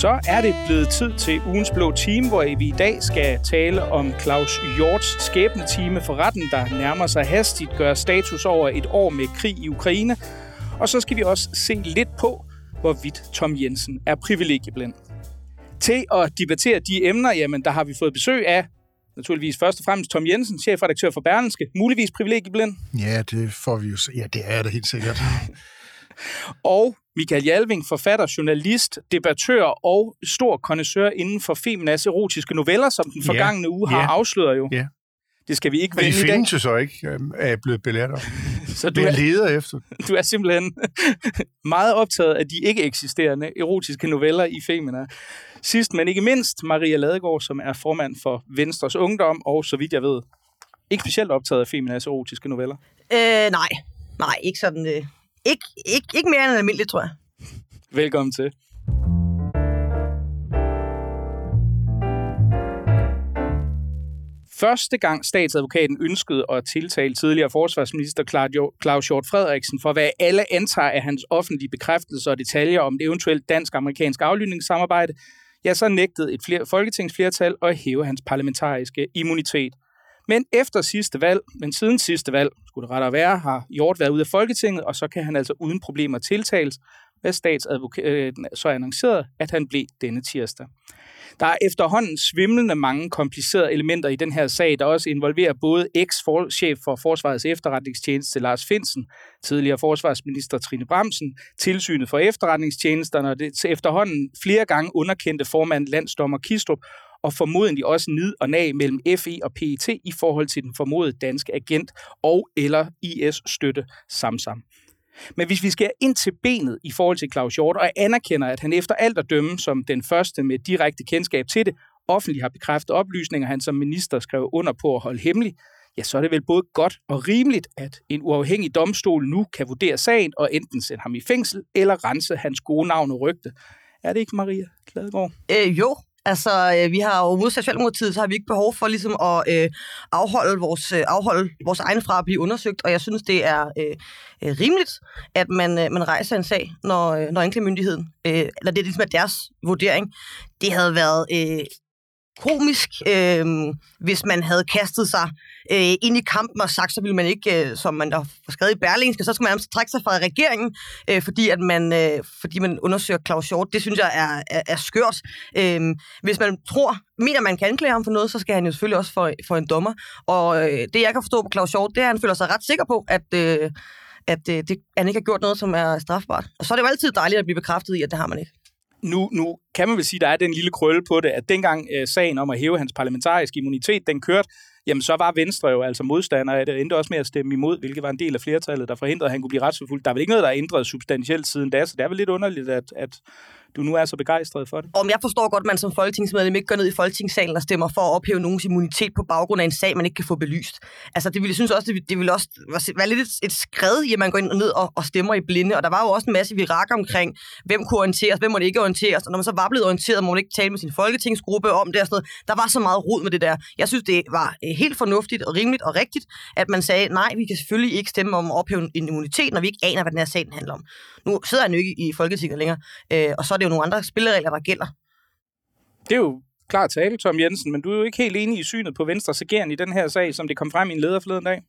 Så er det blevet tid til ugens blå time, hvor vi i dag skal tale om Claus Hjorts skæbnetime for retten, der nærmer sig hastigt, gør status over et år med krig i Ukraine. Og så skal vi også se lidt på, hvorvidt Tom Jensen er privilegieblind. Til at debattere de emner, jamen der har vi fået besøg af naturligvis først og fremmest Tom Jensen, chefredaktør for Berlenske, muligvis privilegieblind. Ja, det får vi jo se. Ja, det er det helt sikkert. og Michael Jalving, forfatter, journalist, debattør og stor kondensør inden for Feminas erotiske noveller, som den forgangne ja. uge har ja. afsløret jo. Ja. Det skal vi ikke vende i dag. Men de findes jo så ikke, øhm, er jeg blevet belært om. så du er, leder efter. Du er simpelthen meget optaget af de ikke eksisterende erotiske noveller i Femina. Sidst, men ikke mindst, Maria Ladegaard, som er formand for Venstres Ungdom, og så vidt jeg ved, ikke specielt optaget af Feminas erotiske noveller. Øh, nej. Nej, ikke sådan... Øh ikke, ikke, ikke mere end almindeligt, tror jeg. Velkommen til. Første gang statsadvokaten ønskede at tiltale tidligere forsvarsminister Claus Hjort Frederiksen for, hvad alle antager af hans offentlige bekræftelser og detaljer om det eventuelt dansk-amerikanske aflytningssamarbejde, ja, så nægtede et flere, folketingsflertal at hæve hans parlamentariske immunitet – men efter sidste valg, men siden sidste valg, skulle det rettere være, har Hjort været ude af Folketinget, og så kan han altså uden problemer tiltales, Øh, hvad statsadvokaten øh, så annonceret, at han blev denne tirsdag. Der er efterhånden svimlende mange komplicerede elementer i den her sag, der også involverer både eks-chef for Forsvarets efterretningstjeneste Lars Finsen, tidligere forsvarsminister Trine Bremsen, tilsynet for efterretningstjenesterne og det efterhånden flere gange underkendte formand landsdommer Kistrup, og formodentlig også nid og nag mellem FE og PET i forhold til den formodede danske agent og eller IS-støtte Samsam. Men hvis vi skal ind til benet i forhold til Claus Hjort, og anerkender, at han efter alt at dømme som den første med direkte kendskab til det, offentligt har bekræftet oplysninger, han som minister skrev under på at holde hemmelig, ja, så er det vel både godt og rimeligt, at en uafhængig domstol nu kan vurdere sagen og enten sende ham i fængsel eller rense hans gode navn og rygte. Er det ikke, Maria Kladegaard? Øh, jo, Altså, øh, vi har jo modsat Socialdemokratiet, så har vi ikke behov for ligesom at øh, afholde, vores, øh, afholde vores egne fra at blive undersøgt, og jeg synes, det er øh, øh, rimeligt, at man, øh, man rejser en sag, når, øh, når anklagemyndigheden, øh, eller det er ligesom deres vurdering. Det havde været øh, komisk, øh, hvis man havde kastet sig øh, ind i kampen og sagt, så ville man ikke, øh, som man der har skrevet i Berlingske, så skal man trække sig fra regeringen, øh, fordi, at man, øh, fordi man undersøger Claus Hjort. Det synes jeg er, er, er skørt. Øh, hvis man tror, mener man kan anklage ham for noget, så skal han jo selvfølgelig også for, for en dommer. Og øh, det, jeg kan forstå på Claus Hjort, det er, at han føler sig ret sikker på, at... Øh, at øh, det, han ikke har gjort noget, som er strafbart. Og så er det jo altid dejligt at blive bekræftet i, at det har man ikke nu, nu kan man vel sige, at der er den lille krølle på det, at dengang øh, sagen om at hæve hans parlamentariske immunitet, den kørte, jamen så var Venstre jo altså modstander af det, endte også med at stemme imod, hvilket var en del af flertallet, der forhindrede, at han kunne blive retsforfulgt. Der er vel ikke noget, der er ændret substantielt siden da, så det er vel lidt underligt, at, at du nu er så begejstret for det. Om jeg forstår godt, at man som folketingsmedlem ikke går ned i folketingssalen og stemmer for at ophæve nogens immunitet på baggrund af en sag, man ikke kan få belyst. Altså, det ville, jeg synes også, det, det ville også være lidt et, et skred i, at man går ind og ned og, og stemmer i blinde. Og der var jo også en masse virakker omkring, hvem kunne orienteres, hvem måtte ikke orienteres. Og når man så var blevet orienteret, må man ikke tale med sin folketingsgruppe om det og sådan noget. Der var så meget rod med det der. Jeg synes, det var eh, helt fornuftigt og rimeligt og rigtigt, at man sagde, nej, vi kan selvfølgelig ikke stemme om at ophæve en immunitet, når vi ikke aner, hvad den her sag handler om. Nu sidder han jo ikke i Folketinget længere, øh, og så det jo nogle andre spilleregler, der gælder. Det er jo klart tale, Tom Jensen, men du er jo ikke helt enig i synet på Venstres agerende i den her sag, som det kom frem i en leder forleden dag.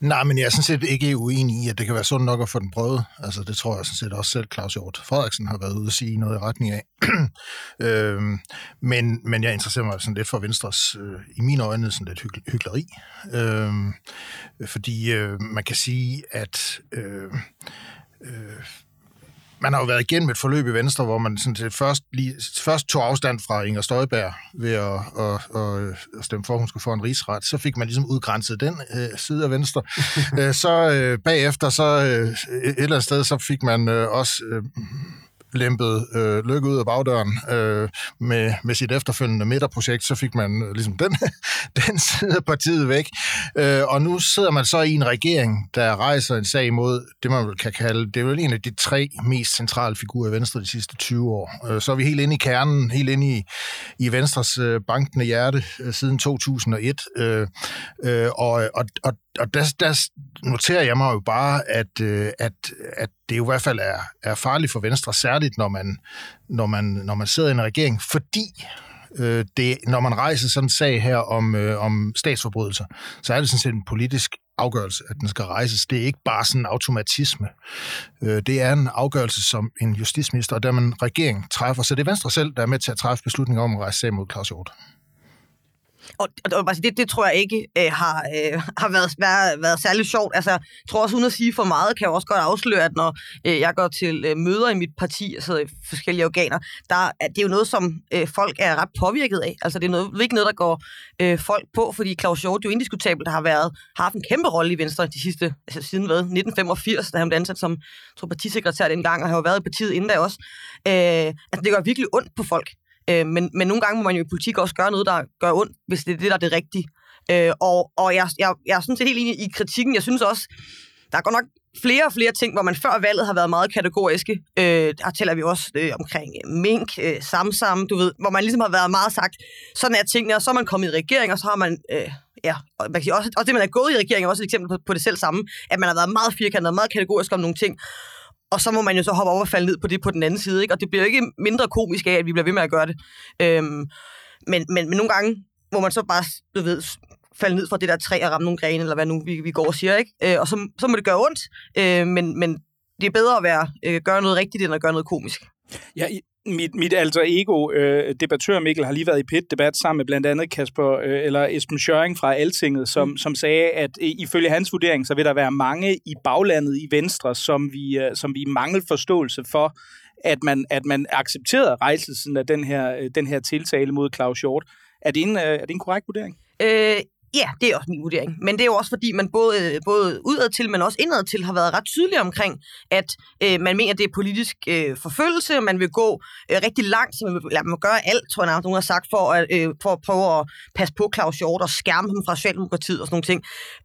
Nej, men jeg er sådan set ikke uenig i, at det kan være sundt nok at få den prøvet. Altså, det tror jeg sådan set også selv Claus Hjort Frederiksen har været ude at sige noget i retning af. øhm, men, men jeg interesserer mig sådan lidt for Venstres, øh, i mine øjne, sådan lidt hyg- hyggeleri. Øhm, fordi øh, man kan sige, at øh, øh, man har jo været igennem et forløb i Venstre, hvor man sådan set først, lige, først tog afstand fra Inger Støjberg ved at, at, at, at stemme for, at hun skulle få en rigsret. Så fik man ligesom udgrænset den øh, side af Venstre. Øh, så øh, bagefter, så øh, et eller andet sted, så fik man øh, også... Øh, lempet øh, lykke ud af bagdøren øh, med, med sit efterfølgende midterprojekt, så fik man øh, ligesom den, den side af partiet væk. Øh, og nu sidder man så i en regering, der rejser en sag mod det, man kan kalde, det er vel en af de tre mest centrale figurer i Venstre de sidste 20 år. Øh, så er vi helt inde i kernen, helt inde i, i Venstres øh, bankende hjerte øh, siden 2001. Øh, øh, og, og, og og der, der, noterer jeg mig jo bare, at, øh, at, at det jo i hvert fald er, er farligt for Venstre, særligt når man, når man, når man sidder i en regering, fordi øh, det, når man rejser sådan en sag her om, øh, om statsforbrydelser, så er det sådan set en politisk afgørelse, at den skal rejses. Det er ikke bare sådan en automatisme. Øh, det er en afgørelse, som en justitsminister og dermed en regering træffer. Så det er Venstre selv, der er med til at træffe beslutninger om at rejse sag mod Claus Hjort. Og, og, og det, det tror jeg ikke øh, har, øh, har været, været, været særlig sjovt. Altså, jeg tror også, uden at sige for meget, kan jeg også godt afsløre, at når øh, jeg går til øh, møder i mit parti, altså i forskellige organer, der, at det er jo noget, som øh, folk er ret påvirket af. Altså, det er, noget, det er ikke noget, der går øh, folk på, fordi Claus Hjort jo indiskutabelt har, været, har haft en kæmpe rolle i Venstre de sidste, altså siden hvad, 1985, da han blev ansat som tror, partisekretær dengang, og har jo været i partiet inden da også. Øh, altså, det gør virkelig ondt på folk. Øh, men, men nogle gange må man jo i politik også gøre noget, der gør ondt, hvis det er det, der er det rigtige. Øh, og og jeg, jeg, jeg er sådan set helt enig i kritikken. Jeg synes også, der går nok flere og flere ting, hvor man før valget har været meget kategoriske. Øh, der tæller vi også øh, omkring øh, mink, øh, samsam, du ved, hvor man ligesom har været meget sagt, sådan er tingene, og så er man kommet i regering, og så har man, øh, ja, og man kan sige, også, også det, man er gået i regering, er også et eksempel på, på det selv samme, at man har været meget firkantet og meget kategorisk om nogle ting. Og så må man jo så hoppe over og falde ned på det på den anden side, ikke? Og det bliver jo ikke mindre komisk af, at vi bliver ved med at gøre det. Øhm, men, men, men nogle gange må man så bare, du ved, falde ned fra det der træ og ramme nogle grene, eller hvad nu vi, vi går og siger, ikke? Øh, og så, så må det gøre ondt, øh, men, men det er bedre at være, øh, gøre noget rigtigt, end at gøre noget komisk. Ja, mit, mit alter ego, øh, debattør Mikkel, har lige været i pit-debat sammen med blandt andet Kasper, øh, eller Esben Schøring fra Altinget, som, mm. som sagde, at øh, ifølge hans vurdering, så vil der være mange i baglandet i Venstre, som vi, øh, som vi mangler forståelse for, at man, at man accepterede rejselsen af den her, øh, den her tiltale mod Claus Hjort. Er det en, øh, er det en korrekt vurdering? Øh, Ja, det er også min vurdering. Men det er jo også fordi, man både, både udad til, men også indad til, har været ret tydelig omkring, at øh, man mener, det er politisk øh, forfølgelse, og man vil gå øh, rigtig langt, så man vil, lad, man gøre alt, tror jeg, nogen har sagt, for at, øh, for at prøve at passe på Claus Hjort og skærme ham fra Socialdemokratiet og sådan nogle ting.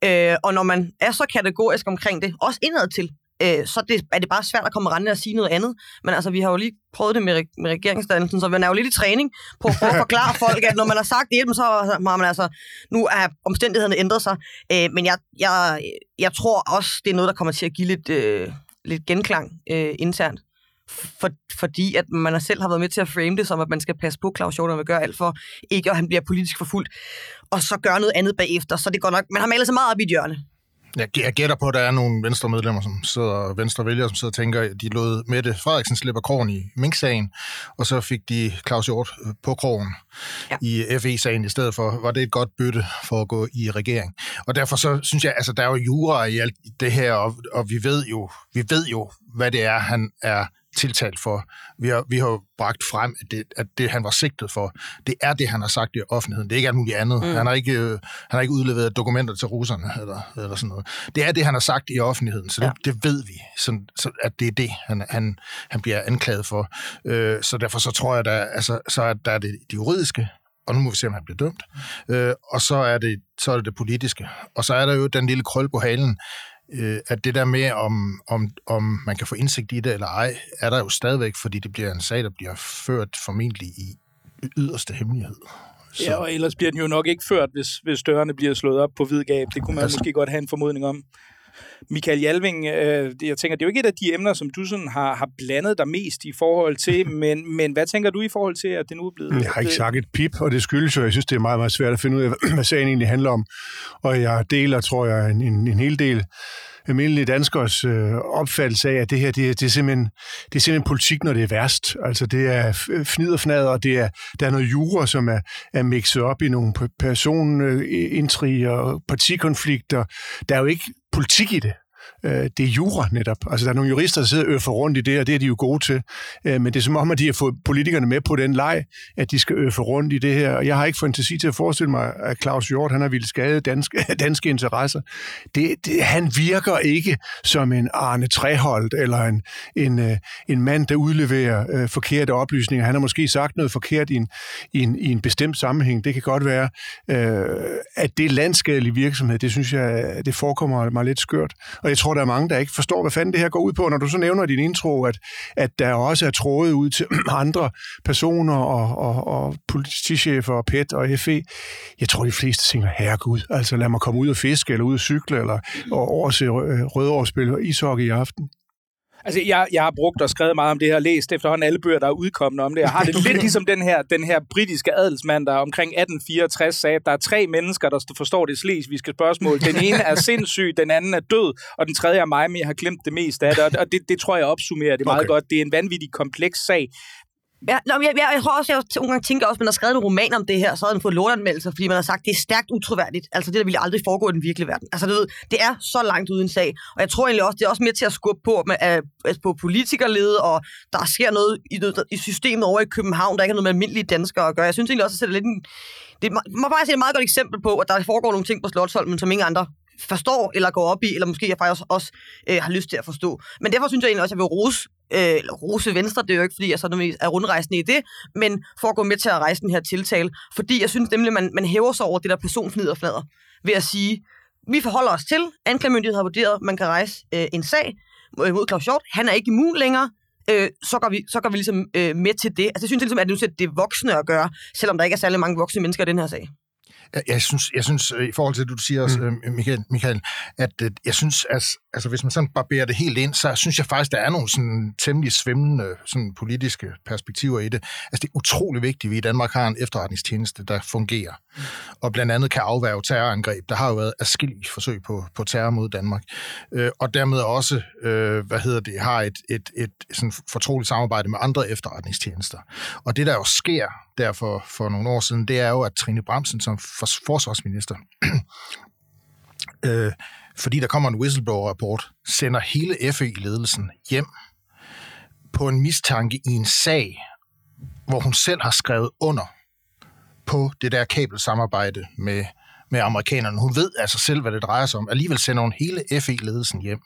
Øh, og når man er så kategorisk omkring det, også indad til, øh, så det, er det bare svært at komme rende og sige noget andet. Men altså, vi har jo lige prøvet det med, med regeringsdannelsen, så vi er jo lidt i træning på, at forklare folk, at når man har sagt det, så har man altså, nu er omstændighederne ændret sig. Øh, men jeg, jeg, jeg tror også, det er noget, der kommer til at give lidt, øh, lidt genklang øh, internt. For, fordi at man selv har været med til at frame det som, at man skal passe på Claus Hjort, og vil gøre alt for ikke, at han bliver politisk forfulgt, og så gøre noget andet bagefter. Så det går nok, man har malet sig meget op i hjørne. Jeg, jeg gætter på, at der er nogle venstre medlemmer, som sidder, venstre vælgere, som sidder og tænker, at de lod Mette Frederiksen slippe krogen i Mink-sagen, og så fik de Claus Hjort øh, på krogen ja. i FE-sagen i stedet for. Var det et godt bytte for at gå i regering? Og derfor så synes jeg, altså der er jo jura i alt det her, og, og vi ved jo, vi ved jo, hvad det er, han er tiltalt for. Vi har, vi har jo bragt frem, at det, at det, han var sigtet for, det er det, han har sagt i offentligheden. Det er ikke alt muligt andet. Mm. Han, har ikke, øh, han har ikke udleveret dokumenter til russerne, eller, eller sådan noget. Det er det, han har sagt i offentligheden, så det, ja. det ved vi, så, så, at det er det, han, han, han bliver anklaget for. Øh, så derfor så tror jeg, der, altså, så er der det, det juridiske, og nu må vi se, om han bliver dømt. Øh, og så er, det, så er det det politiske. Og så er der jo den lille krøl på halen, øh, at det der med, om, om, om man kan få indsigt i det eller ej, er der jo stadigvæk, fordi det bliver en sag, der bliver ført formentlig i yderste hemmelighed. Så. Ja, og ellers bliver den jo nok ikke ført, hvis, hvis dørene bliver slået op på hvid gab. Det kunne man altså, måske godt have en formodning om. Michael Jalving, øh, jeg tænker, det er jo ikke et af de emner, som du sådan har, har blandet dig mest i forhold til, men, men hvad tænker du i forhold til, at det nu er blevet... Jeg har ikke sagt et pip, og det skyldes jo, jeg synes, det er meget, meget svært at finde ud af, hvad sagen egentlig handler om. Og jeg deler, tror jeg, en, en, en hel del almindelige danskers øh, opfattelse af, at det her det, det, er simpelthen, det er simpelthen politik, når det er værst. Altså det er fnid og fnad, og det er, der er noget jura, som er, er mixet op i nogle personintriger og partikonflikter. Der er jo ikke politik i det øh, det er jura netop. Altså, der er nogle jurister, der sidder og øffer rundt i det, og det er de jo gode til. Øh, men det er som om, at de har fået politikerne med på den leg, at de skal øffe rundt i det her. Og jeg har ikke fantasi til at forestille mig, at Claus Hjort, han har ville skade danske, danske interesser. Det, det, han virker ikke som en Arne Treholdt, eller en, en, øh, en mand, der udleverer øh, forkerte oplysninger. Han har måske sagt noget forkert i en, i en, i en bestemt sammenhæng. Det kan godt være, øh, at det er landskadelig virksomhed. Det synes jeg, det forekommer mig lidt skørt. Og jeg jeg tror, der er mange, der ikke forstår, hvad fanden det her går ud på. Når du så nævner i din intro, at, at der også er trådet ud til andre personer og, og, og politichefer og PET og FE. Jeg tror, de fleste tænker, herregud, altså lad mig komme ud og fiske, eller ud og cykle, eller og overse rødårspil og ishockey i aften. Altså, jeg, jeg har brugt og skrevet meget om det her, læst efterhånden alle bøger, der er udkommet om det. Jeg har det lidt ligesom den her, den her britiske adelsmand, der omkring 1864 sagde, at der er tre mennesker, der forstår det slesvigske spørgsmål. Den ene er sindssyg, den anden er død, og den tredje er mig, men jeg har glemt det meste af det. Og det, det tror jeg opsummerer det meget okay. godt. Det er en vanvittig kompleks sag. Ja, nå, jeg, jeg, jeg tror også, jeg nogle gange tænker også, at man har skrevet en roman om det her, så har den fået lortanmeldelser, fordi man har sagt, at det er stærkt utroværdigt. Altså det, der ville aldrig foregå i den virkelige verden. Altså du ved, det er så langt uden sag. Og jeg tror egentlig også, det er også mere til at skubbe på, med, uh, på politikerlede, og der sker noget i, i systemet over i København, der ikke har noget med almindelige danskere at gøre. Jeg synes egentlig også, at det er lidt en, det må faktisk et meget godt eksempel på, at der foregår nogle ting på Slottsholmen, som ingen andre forstår eller går op i, eller måske jeg faktisk også øh, har lyst til at forstå. Men derfor synes jeg egentlig også, at jeg vil rose, øh, rose Venstre. Det er jo ikke, fordi jeg så er rundrejsende i det, men for at gå med til at rejse den her tiltale. Fordi jeg synes nemlig, man, man hæver sig over det der personfniderflader ved at sige, vi forholder os til, anklagemyndigheden har vurderet, at man kan rejse øh, en sag mod Claus Hjort. Han er ikke immun længere. Øh, så, går vi, så går vi ligesom øh, med til det. Altså, jeg synes ligesom, at det, det er voksne at gøre, selvom der ikke er særlig mange voksne mennesker i den her sag. Jeg, synes, jeg synes, øh, i forhold til det, du siger, mm. Øh, Michael, Michael, at øh, jeg synes, at altså, hvis man sådan barberer det helt ind, så synes jeg faktisk, der er nogle sådan temmelig svimlende sådan politiske perspektiver i det. Altså, det er utrolig vigtigt, at vi i Danmark har en efterretningstjeneste, der fungerer, mm. og blandt andet kan afværge terrorangreb. Der har jo været afskillige forsøg på, på terror mod Danmark, øh, og dermed også, øh, hvad hedder det, har et, et, et sådan fortroligt samarbejde med andre efterretningstjenester. Og det, der jo sker der for, for nogle år siden, det er jo, at Trine Bramsen som forsvarsminister, øh, fordi der kommer en whistleblower-rapport, sender hele FE-ledelsen hjem på en mistanke i en sag, hvor hun selv har skrevet under på det der kabelsamarbejde med, med amerikanerne. Hun ved altså selv, hvad det drejer sig om. Alligevel sender hun hele FE-ledelsen hjem.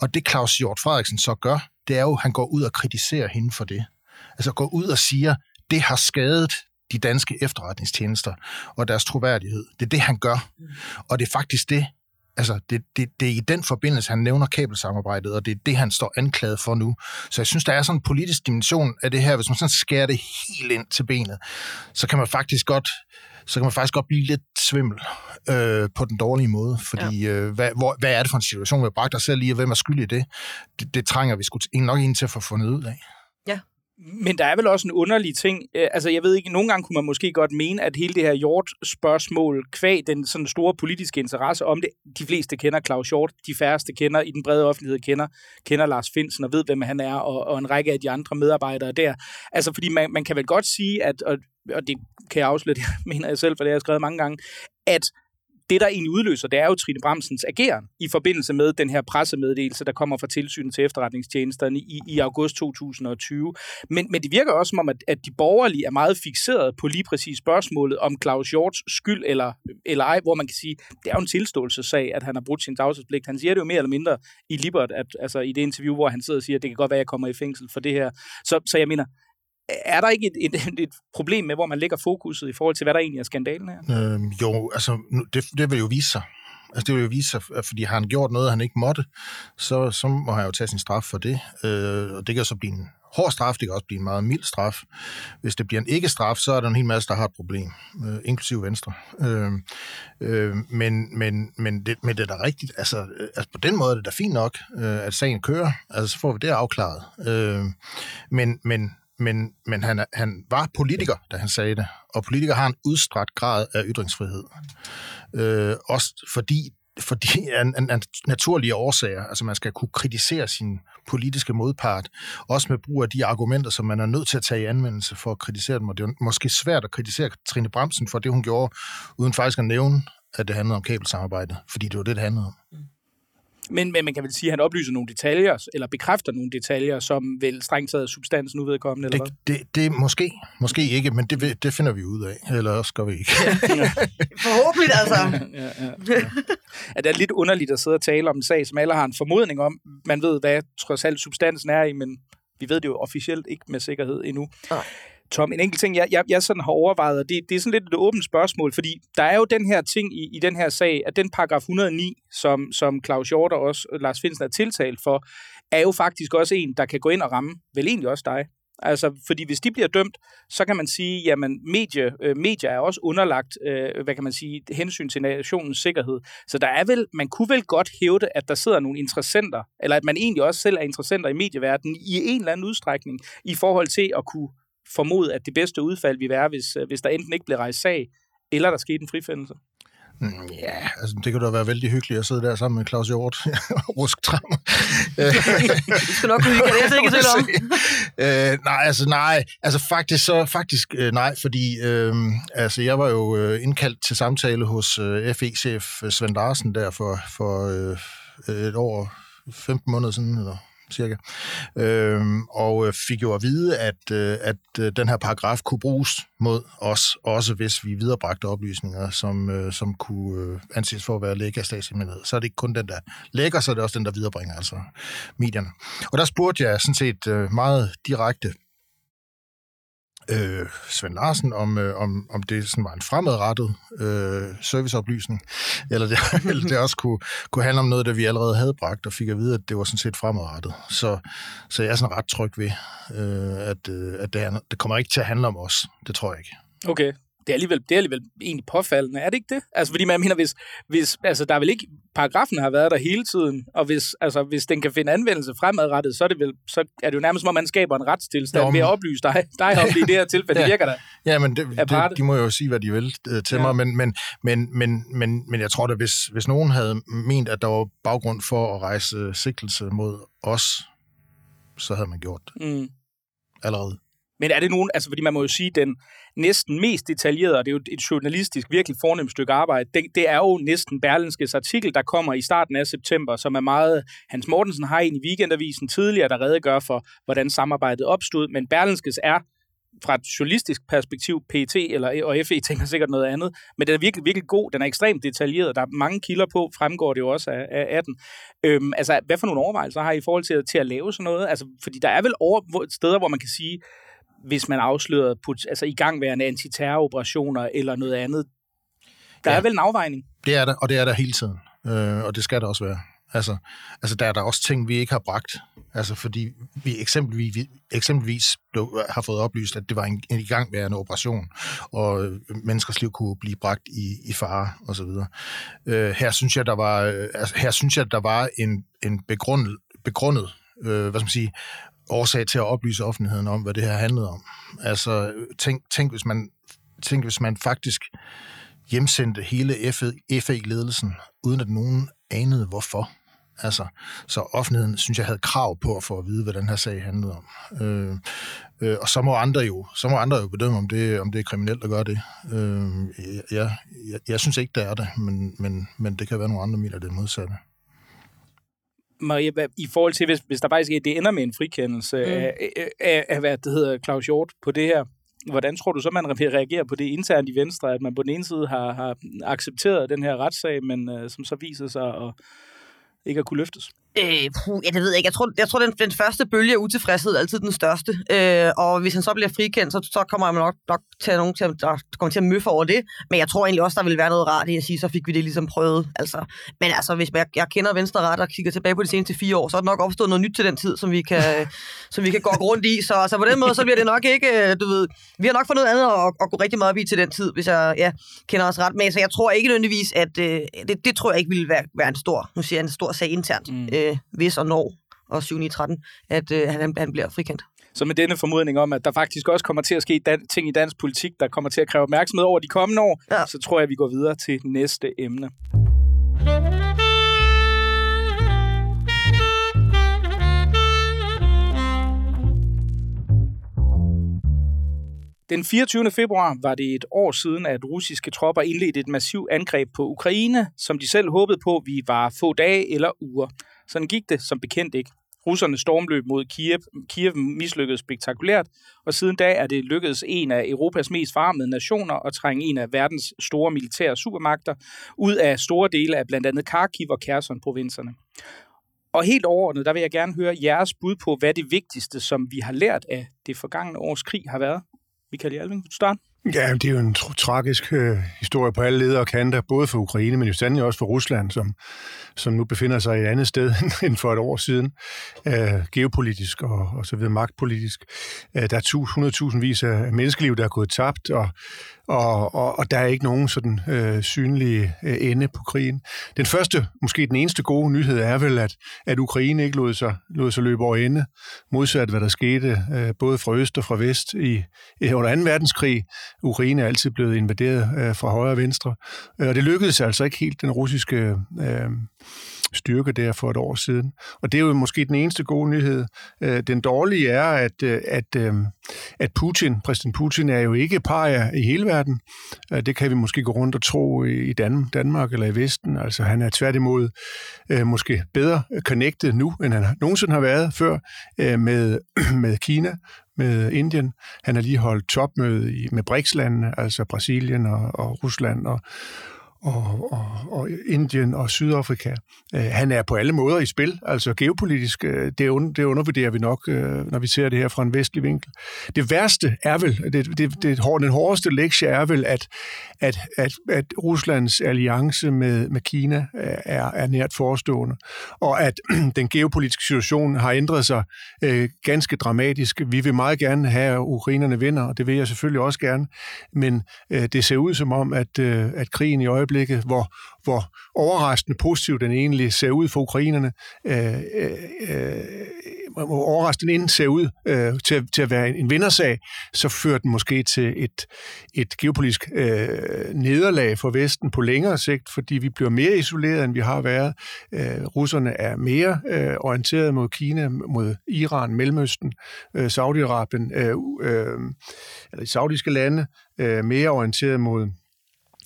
Og det Claus Hjort Frederiksen så gør, det er jo, at han går ud og kritiserer hende for det. Altså går ud og siger, det har skadet de danske efterretningstjenester og deres troværdighed. Det er det, han gør. Mm. Og det er faktisk det, altså det, det, det er i den forbindelse, han nævner kabelsamarbejdet, og det er det, han står anklaget for nu. Så jeg synes, der er sådan en politisk dimension af det her. Hvis man sådan skærer det helt ind til benet, så kan man faktisk godt så kan man faktisk godt blive lidt svimmel øh, på den dårlige måde, fordi ja. øh, hvad, hvor, hvad er det for en situation, vi har bragt os selv i, og hvem er skyld i det? Det, det trænger vi sgu nok ind til at få fundet ud af. Men der er vel også en underlig ting. Øh, altså, jeg ved ikke, nogle gange kunne man måske godt mene, at hele det her Hjort-spørgsmål, kvæg den sådan store politiske interesse om det, de fleste kender Claus Hjort, de færreste kender, i den brede offentlighed kender, kender Lars Finsen og ved, hvem han er, og, og en række af de andre medarbejdere der. Altså, fordi man, man kan vel godt sige, at, og, og det kan jeg afsløre, det mener jeg selv, for det har jeg skrevet mange gange, at det, der egentlig udløser, det er jo Trine Bramsens ageren i forbindelse med den her pressemeddelelse, der kommer fra tilsynet til efterretningstjenesterne i, i august 2020. Men, men det virker også som om, at, at de borgerlige er meget fixeret på lige præcis spørgsmålet om Claus Hjorts skyld eller, eller ej, hvor man kan sige, det er jo en tilståelsessag, at han har brudt sin tavshedspligt. Han siger det jo mere eller mindre i Libert, at, altså i det interview, hvor han sidder og siger, at det kan godt være, at jeg kommer i fængsel for det her. Så, så jeg mener, er der ikke et, et, et problem med, hvor man lægger fokuset i forhold til, hvad der egentlig er skandalen her? Øhm, jo, altså, det, det vil jo vise sig. Altså, det vil jo vise sig, fordi har han gjort noget, han ikke måtte, så, så må han jo tage sin straf for det. Øh, og det kan så blive en hård straf, det kan også blive en meget mild straf. Hvis det bliver en ikke-straf, så er der en hel masse, der har et problem, øh, inklusive Venstre. Øh, øh, men, men, men, det, men det er da rigtigt. Altså, øh, altså, på den måde er det da fint nok, øh, at sagen kører. Altså, så får vi det afklaret. Øh, men, men men, men han, han var politiker, da han sagde det, og politikere har en udstrakt grad af ytringsfrihed. Øh, også fordi fordi en, en, naturlige årsager, altså man skal kunne kritisere sin politiske modpart, også med brug af de argumenter, som man er nødt til at tage i anvendelse for at kritisere dem, og det er måske svært at kritisere Trine Bremsen for det, hun gjorde, uden faktisk at nævne, at det handlede om kabelsamarbejde, fordi det var det, det handlede om. Mm. Men, men man kan vel sige, at han oplyser nogle detaljer, eller bekræfter nogle detaljer, som vel strengt taget substansen udvedkommende, eller det, hvad? Det, det måske, måske ikke, men det, det finder vi ud af, eller også gør vi ikke. Forhåbentlig altså. ja, ja, ja. ja, det er lidt underligt at sidde og tale om en sag, som alle har en formodning om. Man ved, hvad trods alt substansen er i, men vi ved det jo officielt ikke med sikkerhed endnu. Nej. Tom, en enkelt ting, jeg, jeg, jeg sådan har overvejet, og det, det er sådan lidt et åbent spørgsmål, fordi der er jo den her ting i, i den her sag, at den paragraf 109, som, som Claus Hjort og også øh, Lars Finsen er tiltalt for, er jo faktisk også en, der kan gå ind og ramme, vel egentlig også dig. Altså, fordi hvis de bliver dømt, så kan man sige, jamen, medie, øh, medier er også underlagt, øh, hvad kan man sige, hensyn til nationens sikkerhed. Så der er vel, man kunne vel godt hævde, at der sidder nogle interessenter, eller at man egentlig også selv er interessenter i medieverdenen i en eller anden udstrækning, i forhold til at kunne formode, at det bedste udfald vil være, hvis, øh, hvis der enten ikke bliver rejst sag, eller der skete en frifindelse. Mm, ja, altså det kan da være vældig hyggeligt at sidde der sammen med Claus Hjort og rusk tram. du skal nok kunne det er ikke om. øh, nej, altså nej. Altså faktisk så, faktisk øh, nej, fordi øh, altså jeg var jo øh, indkaldt til samtale hos øh, FE-chef Svend Larsen der for, for øh, et år, 15 måneder siden, eller cirka. Øhm, og øh, fik jo at vide, at, øh, at øh, den her paragraf kunne bruges mod os, også hvis vi viderebragte oplysninger, som, øh, som kunne øh, anses for at være lækker statshemmelighed. Så er det ikke kun den, der lægger, så er det også den, der viderebringer, altså medierne. Og der spurgte jeg sådan set øh, meget direkte øh, Svend Larsen, om, øh, om, om det sådan var en fremadrettet øh, serviceoplysning, eller det, eller det også kunne, kunne handle om noget, der vi allerede havde bragt, og fik at vide, at det var sådan set fremadrettet. Så, så jeg er sådan ret tryg ved, øh, at, øh, at det, er, det kommer ikke til at handle om os. Det tror jeg ikke. Okay det er alligevel, det er alligevel egentlig påfaldende, er det ikke det? Altså, fordi man mener, hvis, hvis altså, der er vel ikke, paragrafen har været der hele tiden, og hvis, altså, hvis den kan finde anvendelse fremadrettet, så er det vel, så er det jo nærmest som om, man skaber en retstilstand men... ved at oplyse dig, dig om det i det her tilfælde. ja. Det virker der. Ja, men det, det, de må jo sige, hvad de vil øh, til ja. mig, men, men, men, men, men, men jeg tror da, hvis, hvis nogen havde ment, at der var baggrund for at rejse sigtelse mod os, så havde man gjort det. Mm. Allerede. Men er det nogen, altså fordi man må jo sige, den næsten mest detaljerede, og det er jo et journalistisk virkelig fornemt stykke arbejde, det, det er jo næsten Berlinskes artikel, der kommer i starten af september, som er meget, Hans Mortensen har en i weekendavisen tidligere, der redegør for, hvordan samarbejdet opstod, men Berlinskes er fra et journalistisk perspektiv, PT eller, e- og FE tænker sikkert noget andet, men den er virkelig, virkelig god, den er ekstremt detaljeret, der er mange kilder på, fremgår det jo også af, af, af den. Øhm, altså, hvad for nogle overvejelser har I i forhold til, til at lave sådan noget? Altså, fordi der er vel over, steder, hvor man kan sige, hvis man afslører put, altså igangværende antiterroroperationer eller noget andet. Der ja, er vel en afvejning? Det er der, og det er der hele tiden. Øh, og det skal der også være. Altså, altså, der er der også ting, vi ikke har bragt. Altså, fordi vi eksempelvis, vi eksempelvis blev, har fået oplyst, at det var en, en igangværende operation, og menneskers liv kunne blive bragt i, i fare, og så videre. Øh, her synes jeg, der var, øh, altså, her synes jeg, der var en, en begrundet, begrundet øh, hvad skal man sige, årsag til at oplyse offentligheden om, hvad det her handlede om. Altså, tænk, tænk, hvis, man, tænk hvis man faktisk hjemsendte hele FA-ledelsen, uden at nogen anede hvorfor. Altså, så offentligheden, synes jeg, havde krav på at få at vide, hvad den her sag handlede om. Øh, øh, og så må andre jo, så må andre jo bedømme, om det, om det er kriminelt at gøre det. Øh, jeg, jeg, jeg synes ikke, det er det, men, men, men det kan være nogle andre mener det modsatte. Maria, i forhold til, hvis, hvis der faktisk det ender med en frikendelse mm. af, af, af, hvad det hedder, Claus Hjort på det her, hvordan tror du så, man reagerer på det internt i Venstre, at man på den ene side har, har accepteret den her retssag, men uh, som så viser sig at ikke at kunne løftes? Øh, puh, ja, det ved jeg ikke. Jeg tror, jeg tror den, den første bølge af utilfredshed er altid den største. Øh, og hvis han så bliver frikendt, så, så kommer man nok, nok til nogen til, der kommer til at møffe over det. Men jeg tror egentlig også, der vil være noget rart i at sige, så fik vi det ligesom prøvet. Altså, men altså, hvis jeg, jeg kender Venstre ret og kigger tilbage på de seneste fire år, så er der nok opstået noget nyt til den tid, som vi kan, som vi kan gå rundt i. Så altså, på den måde, så bliver det nok ikke, øh, du ved, vi har nok fået noget andet at, at gå rigtig meget op i til den tid, hvis jeg ja, kender os ret med. Så jeg tror ikke nødvendigvis, at øh, det, det tror jeg ikke ville være, være en stor, nu siger jeg, en stor sag internt. Mm. Øh, øh, hvis og når, og 7 i 13, at øh, han, han bliver frikendt. Så med denne formodning om, at der faktisk også kommer til at ske dan- ting i dansk politik, der kommer til at kræve opmærksomhed over de kommende år, ja. så tror jeg, at vi går videre til næste emne. Den 24. februar var det et år siden, at russiske tropper indledte et massivt angreb på Ukraine, som de selv håbede på, vi var få dage eller uger. Sådan gik det som bekendt ikke. Russerne stormløb mod Kiev. Kiev mislykkedes spektakulært, og siden da er det lykkedes en af Europas mest farmede nationer at trænge en af verdens store militære supermagter ud af store dele af blandt andet Kharkiv og Kherson-provinserne. Og helt overordnet, der vil jeg gerne høre jeres bud på, hvad det vigtigste, som vi har lært af det forgangne års krig har været. Michael Jalving, vil du starte? Ja, det er jo en tragisk øh, historie på alle ledere og kanter, både for Ukraine, men jo sandelig også for Rusland, som, som nu befinder sig et andet sted end for et år siden, øh, geopolitisk og, og så videre magtpolitisk. Øh, der er 100.000 vis af menneskeliv, der er gået tabt, og, og, og, og der er ikke nogen sådan øh, synlige øh, ende på krigen. Den første, måske den eneste gode nyhed er vel, at, at Ukraine ikke lod sig, lod sig løbe over ende, modsat hvad der skete øh, både fra øst og fra vest i, i under 2. verdenskrig. Ukraine er altid blevet invaderet øh, fra højre og venstre, øh, og det lykkedes altså ikke helt den russiske øh, styrke der for et år siden. Og det er jo måske den eneste gode nyhed. Øh, den dårlige er, at, øh, at, øh, at Putin, præsident Putin, er jo ikke par i hele verden. Det kan vi måske gå rundt og tro i Danmark eller i Vesten. Altså han er tværtimod måske bedre connected nu, end han nogensinde har været før med, med Kina, med Indien. Han har lige holdt topmøde med BRICS-landene, altså Brasilien og, og Rusland og, og, og, og Indien og Sydafrika. Øh, han er på alle måder i spil, altså geopolitisk, øh, det, un, det undervurderer vi nok, øh, når vi ser det her fra en vestlig vinkel. Det værste er vel, det, det, det, den hårdeste lektie er vel, at, at, at, at Ruslands alliance med, med Kina øh, er, er nært forestående, og at den geopolitiske situation har ændret sig øh, ganske dramatisk. Vi vil meget gerne have, at ukrainerne vinder, og det vil jeg selvfølgelig også gerne, men øh, det ser ud som om, at, øh, at krigen i øjeblikket øjeblikket, hvor, hvor overraskende positiv den egentlig ser ud for ukrainerne, øh, øh, øh hvor overraskende inden ser ud øh, til, til at være en, en vindersag, så fører den måske til et, et geopolitisk øh, nederlag for Vesten på længere sigt, fordi vi bliver mere isoleret, end vi har været. Øh, russerne er mere øh, orienteret mod Kina, mod Iran, Mellemøsten, øh, Saudi-Arabien, øh, øh, eller de saudiske lande, øh, mere orienteret mod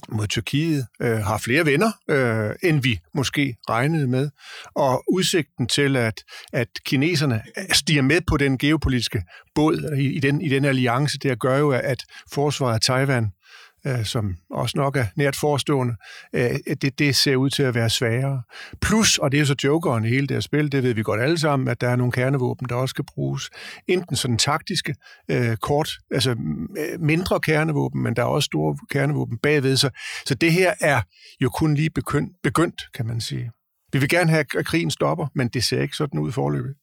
mod Tyrkiet, øh, har flere venner, øh, end vi måske regnede med. Og udsigten til, at, at kineserne øh, stiger med på den geopolitiske båd i, i, den, i den alliance, det gør jo, at forsvaret af Taiwan øh, som også nok er nært forestående, øh, det, det ser ud til at være sværere. Plus, og det er så jokeren i hele det her spil, det ved vi godt alle sammen, at der er nogle kernevåben, der også skal bruges. Enten sådan taktiske, øh, kort, altså øh, mindre kernevåben, men der er også store kernevåben bagved. Så, så det her er jo kun lige begyndt, begyndt, kan man sige. Vi vil gerne have, at krigen stopper, men det ser ikke sådan ud i forløbet.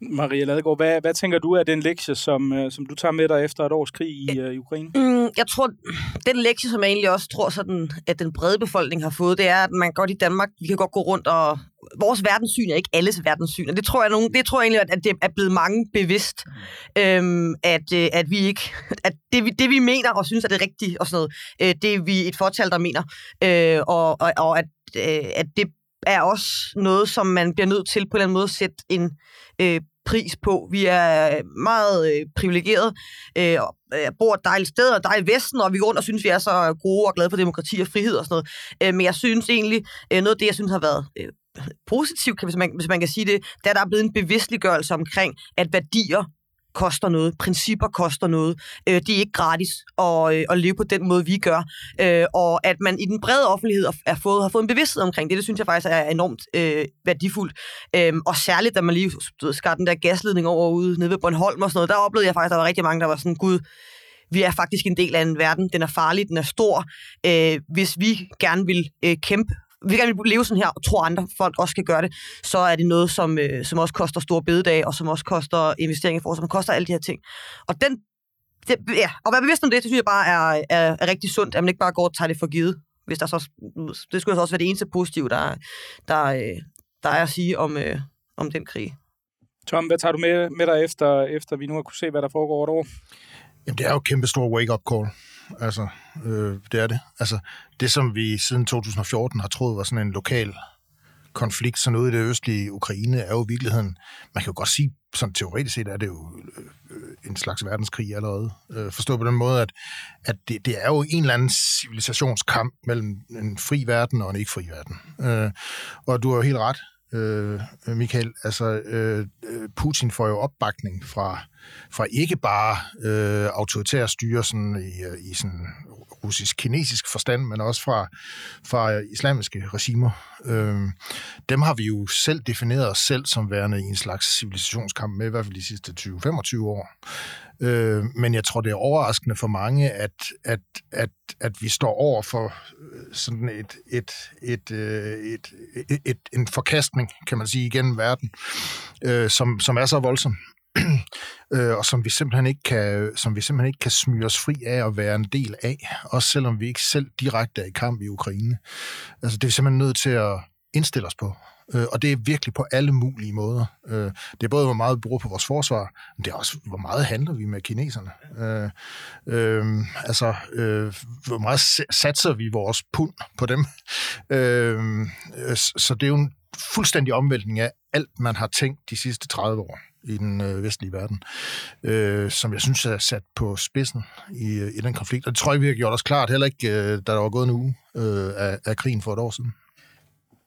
Maria Ladegaard, hvad, hvad tænker du af den lektie, som, øh, som du tager med dig efter et års krig i, uh, i Ukraine? Mm, jeg tror, den lektie, som jeg egentlig også tror, sådan, at den brede befolkning har fået, det er, at man godt i Danmark, vi kan godt gå rundt og... Vores verdenssyn er ikke alles verdenssyn, og det tror jeg, nogen, det tror jeg egentlig, at det er blevet mange bevidst, øhm, at, øh, at vi ikke... At det, vi, det, vi mener og synes, at det er rigtigt og sådan noget, øh, det er vi et fortal, der mener, øh, og, og, og at, øh, at det er også noget, som man bliver nødt til på en eller anden måde at sætte en øh, pris på. Vi er øh, meget øh, privilegeret, øh, øh, bor et dejligt sted, og dejligt Vesten, og vi går rundt og synes, vi er så gode og glade for demokrati og frihed og sådan noget. Øh, men jeg synes egentlig, øh, noget af det, jeg synes har været øh, positivt, hvis man, hvis man kan sige det, det er, der er blevet en bevidstliggørelse omkring, at værdier koster noget, principper koster noget. Øh, det er ikke gratis at, øh, at leve på den måde, vi gør. Øh, og at man i den brede offentlighed er fået, har fået en bevidsthed omkring det, det synes jeg faktisk er enormt øh, værdifuldt. Øh, og særligt, da man lige skar den der gasledning over ude nede ved Bornholm og sådan noget, der oplevede jeg faktisk, at der var rigtig mange, der var sådan, gud, vi er faktisk en del af en verden, den er farlig, den er stor. Øh, hvis vi gerne vil øh, kæmpe vi gerne vil leve sådan her, og tror andre folk også skal gøre det, så er det noget, som, øh, som også koster store bededag, og som også koster investeringer for, som koster alle de her ting. Og den, det, ja, og være bevidst om det, det synes jeg bare er, er, er rigtig sundt, at man ikke bare går og tager det for givet. Hvis der så, det skulle så også være det eneste positive, der, der, øh, der er at sige om, øh, om den krig. Tom, hvad tager du med, med dig efter, efter vi nu har kunne se, hvad der foregår over et år? Jamen, det er jo et kæmpe stor wake-up call. Altså, øh, det er det. Altså, det som vi siden 2014 har troet var sådan en lokal konflikt, sådan noget i det østlige Ukraine, er jo i virkeligheden, man kan jo godt sige, sådan teoretisk set er det jo øh, en slags verdenskrig allerede. Øh, forstå på den måde, at, at det, det er jo en eller anden civilisationskamp mellem en fri verden og en ikke fri verden. Øh, og du har jo helt ret, Øh, øh, Michael. Altså, øh, øh, Putin får jo opbakning fra fra ikke bare øh, autoritære styre sådan i, øh, i sådan russisk-kinesisk forstand, men også fra, fra islamiske regimer. Øh, dem har vi jo selv defineret os selv som værende i en slags civilisationskamp med, i hvert fald de sidste 20-25 år. Øh, men jeg tror, det er overraskende for mange, at, at, at, at vi står over for øh, sådan et, et, et, øh, et, et, et, en forkastning, kan man sige, igennem verden, øh, som, som er så voldsom. øh, og som vi simpelthen ikke kan som vi simpelthen ikke kan smyge os fri af at være en del af, også selvom vi ikke selv direkte er i kamp i Ukraine. Altså det er vi simpelthen nødt til at indstille os på. Øh, og det er virkelig på alle mulige måder. Øh, det er både, hvor meget vi bruger på vores forsvar, men det er også, hvor meget handler vi med kineserne. Øh, øh, altså, øh, hvor meget satser vi vores pund på dem. Øh, så det er jo en fuldstændig omvæltning af alt, man har tænkt de sidste 30 år i den øh, vestlige verden, øh, som jeg synes er sat på spidsen i, i den konflikt. Og det tror jeg, vi har gjort os klart, heller ikke, øh, da der var gået en uge øh, af, af krigen for et år siden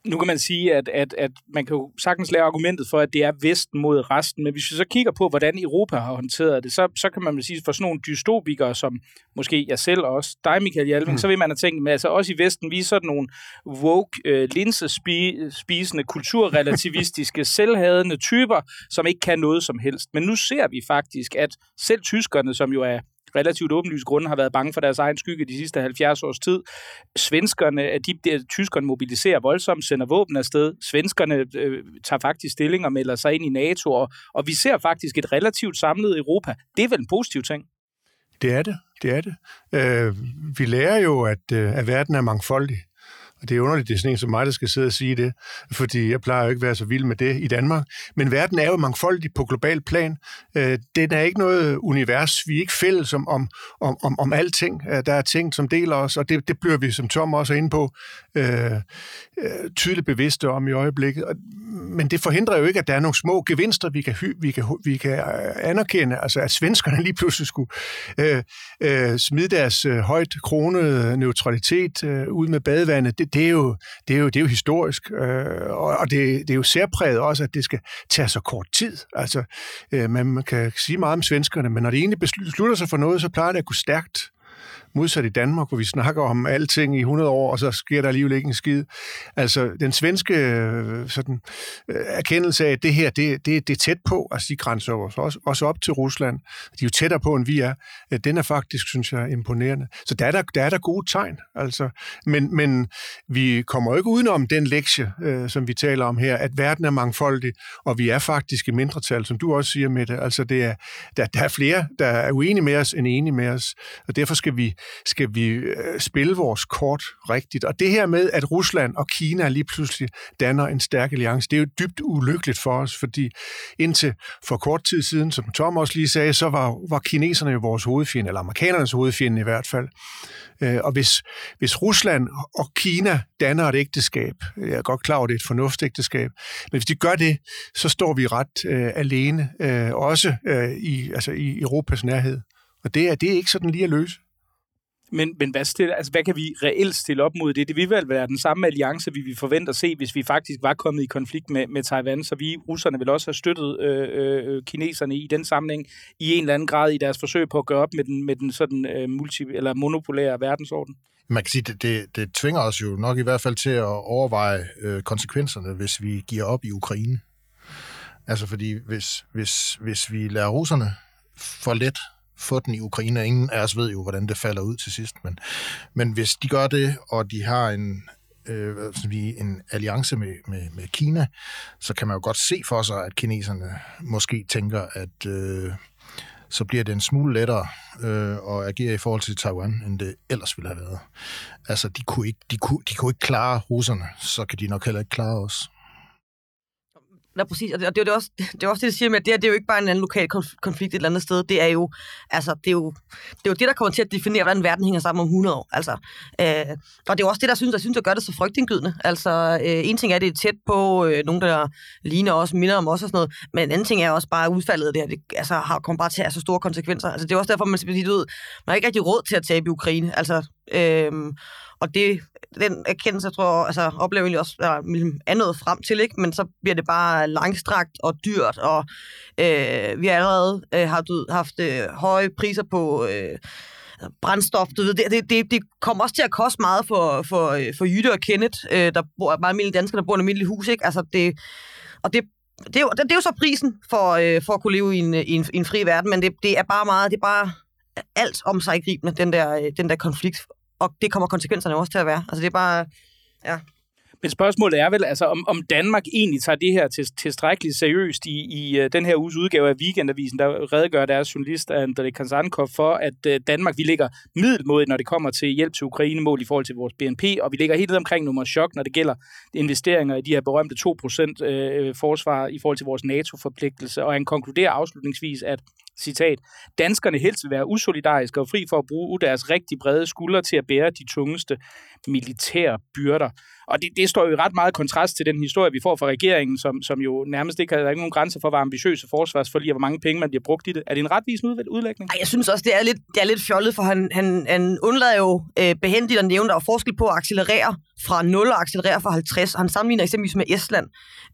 nu kan man sige, at, at, at man kan jo sagtens lave argumentet for, at det er Vesten mod resten, men hvis vi så kigger på, hvordan Europa har håndteret det, så, så kan man vel sige, for sådan nogle dystopikere, som måske jeg selv også, dig Michael Hjalving, mm. så vil man have tænkt, med, altså også i Vesten, vi er sådan nogle woke, øh, linsespisende, kulturrelativistiske, selvhadende typer, som ikke kan noget som helst. Men nu ser vi faktisk, at selv tyskerne, som jo er relativt åbenlyse grunde har været bange for deres egen skygge de sidste 70 års tid. Svenskerne, de, de, tyskerne mobiliserer voldsomt, sender våben afsted. Svenskerne øh, tager faktisk stilling og melder sig ind i NATO, og, og vi ser faktisk et relativt samlet Europa. Det er vel en positiv ting? Det er det. Det er det. Øh, vi lærer jo, at, øh, at verden er mangfoldig. Og det er underligt, det er sådan en som mig, der skal sidde og sige det, fordi jeg plejer jo ikke at være så vild med det i Danmark. Men verden er jo mangfoldig på global plan. Øh, den er ikke noget univers. Vi er ikke fælles om, om, om, om, om alting. Øh, der er ting, som deler os, og det, det bliver vi, som Tom også er inde på, øh, øh, tydeligt bevidste om i øjeblikket. Men det forhindrer jo ikke, at der er nogle små gevinster, vi kan, vi kan, vi kan øh, anerkende. Altså, at svenskerne lige pludselig skulle øh, øh, smide deres øh, højt kronede neutralitet øh, ud med badevandet, det, det, er jo, det, er jo, det er jo historisk, øh, og det, det er jo særpræget også, at det skal tage så kort tid. Altså, øh, man kan sige meget om svenskerne, men når de egentlig beslutter sig for noget, så plejer det at gå stærkt modsat i Danmark, hvor vi snakker om alting i 100 år, og så sker der alligevel ikke en skid. Altså, den svenske øh, sådan, øh, erkendelse af, at det her, det, det, det er tæt på, altså de grænser også, også op til Rusland, de er jo tættere på, end vi er, øh, den er faktisk, synes jeg, imponerende. Så der er der, der, er der gode tegn, altså. Men, men vi kommer jo ikke udenom den lektie, øh, som vi taler om her, at verden er mangfoldig, og vi er faktisk i mindretal, som du også siger med det. Altså, det er, der, der er flere, der er uenige med os, end enige med os, og derfor skal vi skal vi øh, spille vores kort rigtigt. Og det her med, at Rusland og Kina lige pludselig danner en stærk alliance, det er jo dybt ulykkeligt for os, fordi indtil for kort tid siden, som Tom også lige sagde, så var, var kineserne jo vores hovedfjende, eller amerikanernes hovedfjende i hvert fald. Øh, og hvis, hvis Rusland og Kina danner et ægteskab, jeg er godt klar over, at det er et fornuftsægteskab, men hvis de gør det, så står vi ret øh, alene, øh, også øh, i, altså i Europas nærhed. Og det er, det er ikke sådan lige at løse. Men, men hvad, stille, altså, hvad kan vi reelt stille op mod det? Det vil vel være den samme alliance, vi vil forvente at se, hvis vi faktisk var kommet i konflikt med, med Taiwan. Så vi, russerne, vil også have støttet øh, øh, kineserne i den sammenhæng i en eller anden grad i deres forsøg på at gøre op med den, med den sådan øh, multi, eller monopolære verdensorden. Man kan sige, det, det, det tvinger os jo nok i hvert fald til at overveje øh, konsekvenserne, hvis vi giver op i Ukraine. Altså fordi hvis, hvis, hvis vi lader russerne for let få den i Ukraine. Ingen af os ved jo, hvordan det falder ud til sidst. Men, men hvis de gør det, og de har en, øh, en alliance med, med, med Kina, så kan man jo godt se for sig, at kineserne måske tænker, at øh, så bliver det en smule lettere øh, at agere i forhold til Taiwan, end det ellers ville have været. Altså, de kunne ikke, de kunne, de kunne ikke klare russerne, så kan de nok heller ikke klare os. Ja, præcis. Og det, og det, er også, det er også det, jeg siger med, at det, her, det er jo ikke bare en anden lokal konflikt et eller andet sted. Det er jo, altså, det er jo, det, er jo det, der kommer til at definere, hvordan verden hænger sammen om 100 år. Altså, øh, og det er jo også det, der synes, jeg synes, der gør det så frygtindgydende. Altså, øh, en ting er, at det er tæt på øh, nogen, der ligner os, minder om os og sådan noget, men en anden ting er også bare udfaldet af det her. Det altså, har, kommer bare til at have så store konsekvenser. Altså, det er også derfor, man siger, ud, man har ikke rigtig råd til at tabe i Ukraine. Altså, øh, og det den erkendelse, jeg tror, altså, oplever jeg egentlig også eller, er nået frem til, ikke? men så bliver det bare langstrakt og dyrt, og øh, vi har allerede øh, har, du, haft øh, høje priser på øh, brændstof. Du ved, det, det, det, det kommer også til at koste meget for, for, øh, for Jytte og Kenneth, øh, der bor, meget almindelige danskere, der bor i almindelige almindeligt hus. Ikke? Altså, det, og det, det, er jo, det, det er jo så prisen for, øh, for at kunne leve i en, i en, i en fri verden, men det, det er bare meget, det er bare alt om sig gribende, den der, øh, den der konflikt. Og det kommer konsekvenserne også til at være. Altså det er bare, ja, men spørgsmålet er vel, altså, om, om Danmark egentlig tager det her til, tilstrækkeligt seriøst i, i uh, den her uges udgave af Weekendavisen, der redegør deres journalist André Kansankov for, at uh, Danmark, vi ligger middelmodigt, når det kommer til hjælp til Ukraine mål i forhold til vores BNP, og vi ligger helt ned omkring nummer chok, når det gælder investeringer i de her berømte 2% uh, øh, forsvar i forhold til vores NATO-forpligtelse, og han konkluderer afslutningsvis, at citat, danskerne helst vil være usolidariske og fri for at bruge deres rigtig brede skuldre til at bære de tungeste militære byrder. Og det, det står jo i ret meget kontrast til den historie, vi får fra regeringen, som, som jo nærmest ikke har ikke nogen grænser for, hvor ambitiøse forsvarsforlig og hvor mange penge man bliver brugt i det. Er det en retvisende udlægning? Ej, jeg synes også, det er lidt, det er lidt fjollet, for han, han, han undlader jo øh, behendigt at nævne, der er forskel på at accelerere fra 0 og accelerere fra 50. Han sammenligner eksempelvis med Estland.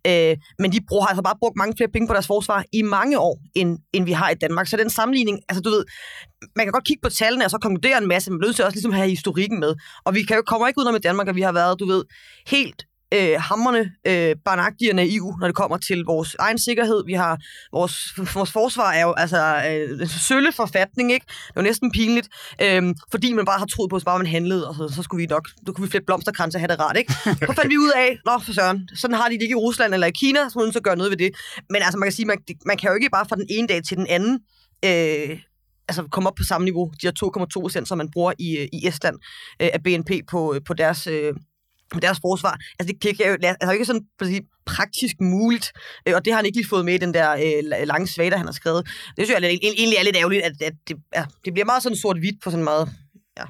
Øh, men de bruger, har altså bare brugt mange flere penge på deres forsvar i mange år, end, end vi har i Danmark. Så den sammenligning, altså du ved, man kan godt kigge på tallene og så konkludere en masse, men man er også ligesom have historikken med. Og vi kan jo, kommer ikke ud med Danmark, at vi har været, du ved, helt øh, hammerne øh, barnagtige og naive, når det kommer til vores egen sikkerhed. Vi har vores, vores forsvar er jo altså øh, en sølle forfatning, ikke? Det er næsten pinligt, øh, fordi man bare har troet på, at bare man handlede, og så, så skulle vi nok, så kunne vi flette blomsterkranser og have det rart, ikke? Så fandt vi ud af, nå for søren, sådan har de det ikke i Rusland eller i Kina, så må så gøre noget ved det. Men altså, man kan sige, man, man kan jo ikke bare fra den ene dag til den anden øh, altså komme op på samme niveau, de her 2,2 procent, som man bruger i, øh, i Estland øh, af BNP på, øh, på deres... Øh, deres forsvar. Altså, det kan jo altså, ikke sådan sige, praktisk muligt, øh, og det har han ikke lige fået med i den der øh, lange svater, han har skrevet. Det synes jeg er, egentlig er lidt ærgerligt, at, at det, ja, det bliver meget sådan sort-hvidt på sådan meget... Ja.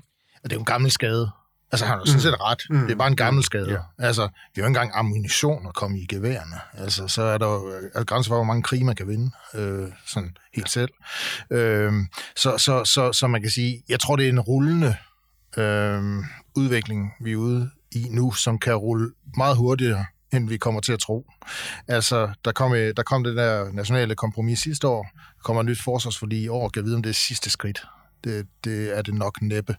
Og det er jo en gammel skade. Altså, han har sådan mm. set ret. Mm. Det er bare en gammel skade. Ja. Altså, vi har jo ikke engang ammunition at komme i geværene. Altså, så er der jo altså, grænser for, hvor mange krige man kan vinde. Øh, sådan helt selv. Øh, så, så, så, så man kan sige, jeg tror, det er en rullende øh, udvikling, vi er ude i nu, som kan rulle meget hurtigere, end vi kommer til at tro. Altså, der kom, øh, der kom det der nationale kompromis sidste år, der kommer et nyt forsvarsforlig i år, kan vide, om det er sidste skridt det, det er det nok næppe.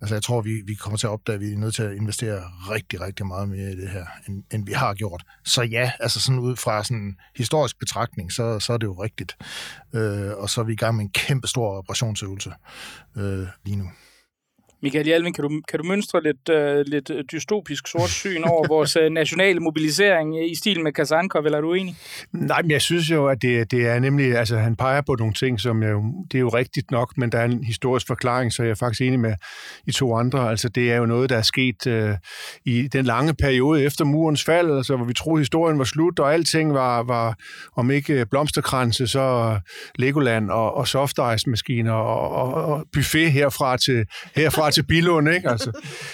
Altså jeg tror, vi, vi kommer til at opdage, at vi er nødt til at investere rigtig, rigtig meget mere i det her, end, end vi har gjort. Så ja, altså sådan ud fra sådan en historisk betragtning, så, så er det jo rigtigt. Øh, og så er vi i gang med en kæmpe stor operationsøvelse øh, lige nu. Michael Hjalvin, kan du, kan du mønstre lidt, uh, lidt øh, dystopisk sort syn over vores øh, uh, nationale mobilisering i stil med Kazankov, eller er du enig? Nej, men jeg synes jo, at det, det er nemlig, altså han peger på nogle ting, som jo, det er jo rigtigt nok, men der er en historisk forklaring, så jeg er faktisk enig med i to andre. Altså det er jo noget, der er sket uh, i den lange periode efter murens fald, altså hvor vi troede, historien var slut, og alting var, var om ikke blomsterkranse, så Legoland og, og soft ice maskiner og, og, og buffet herfra til, herfra til Bilund, ikke? Altså,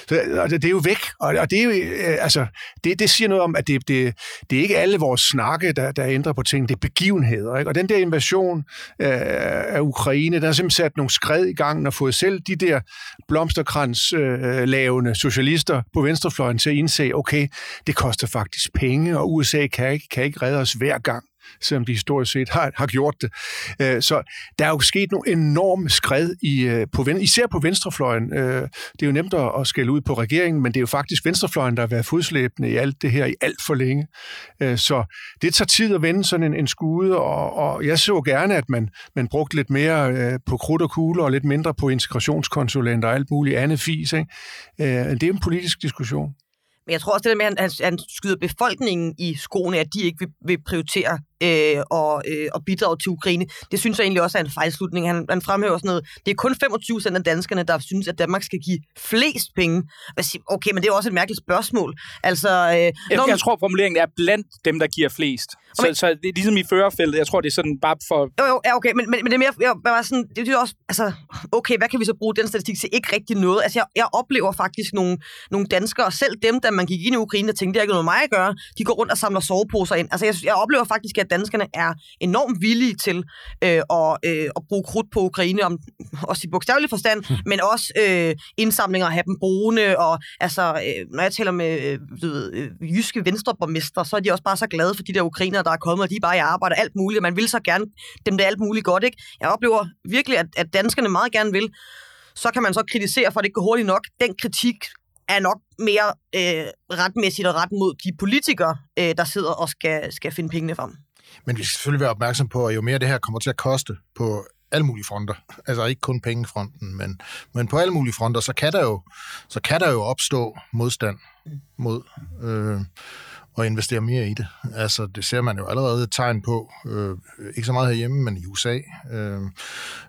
så, og det, det er jo væk, og, og det, er jo, øh, altså, det, det siger noget om, at det, det, det er ikke alle vores snakke, der, der ændrer på ting, det er begivenheder, ikke? Og den der invasion øh, af Ukraine, der har simpelthen sat nogle skred i gang, og fået selv de der blomsterkrans-lavende øh, socialister på venstrefløjen til at indse, okay, det koster faktisk penge, og USA kan ikke, kan ikke redde os hver gang selvom de historisk set har, har gjort det. Øh, så der er jo sket nogle enorme skred, i, øh, på, især på venstrefløjen. Øh, det er jo nemt at skælde ud på regeringen, men det er jo faktisk venstrefløjen, der har været fodslæbende i alt det her i alt for længe. Øh, så det tager tid at vende sådan en, en skude, og, og jeg så gerne, at man, man brugte lidt mere øh, på krudt og kugler, og lidt mindre på integrationskonsulenter og alt muligt andet fis. Ikke? Øh, det er en politisk diskussion. Men jeg tror også, det der med, at han, han skyder befolkningen i skoene, at de ikke vil, vil prioritere øh, og, øh, og bidrage til Ukraine. Det synes jeg egentlig også er en fejlslutning. Han, han fremhæver sådan noget. Det er kun 25 af danskerne, der synes, at Danmark skal give flest penge. Okay, men det er også et mærkeligt spørgsmål. Altså, øh, jeg, når... jeg tror, formuleringen er blandt dem, der giver flest. Så, okay. så det er ligesom i førerfeltet. Jeg tror, det er sådan bare for... Jo, jo, ja, okay, men, men, men det er mere... Jeg, jeg sådan, det er også... Altså, okay, hvad kan vi så bruge den statistik til? Ikke rigtig noget. Altså, jeg, jeg oplever faktisk nogle, nogle danskere, selv dem, der man gik ind i Ukraine og tænkte, det er ikke noget med mig at gøre, de går rundt og samler soveposer ind. Altså, jeg, jeg oplever faktisk, at at danskerne er enormt villige til øh, at, øh, at bruge krudt på Ukraine, om, også i bogstavelig forstand, hmm. men også øh, indsamlinger at have dem brugende, og altså, øh, når jeg taler med øh, du ved, øh, jyske venstreborgmester, så er de også bare så glade for de der ukrainere, der er kommet, og de er bare i arbejde alt muligt, og man vil så gerne dem det alt muligt godt, ikke? Jeg oplever virkelig, at, at danskerne meget gerne vil, så kan man så kritisere for, at det ikke går hurtigt nok. Den kritik er nok mere øh, retmæssigt og ret mod de politikere, øh, der sidder og skal, skal finde pengene frem. Men vi skal selvfølgelig være opmærksom på, at jo mere det her kommer til at koste på alle mulige fronter, altså ikke kun pengefronten, men, men på alle mulige fronter, så kan der jo, så kan der jo opstå modstand mod øh, at investere mere i det. Altså, det ser man jo allerede et tegn på, øh, ikke så meget herhjemme, men i USA. Øh,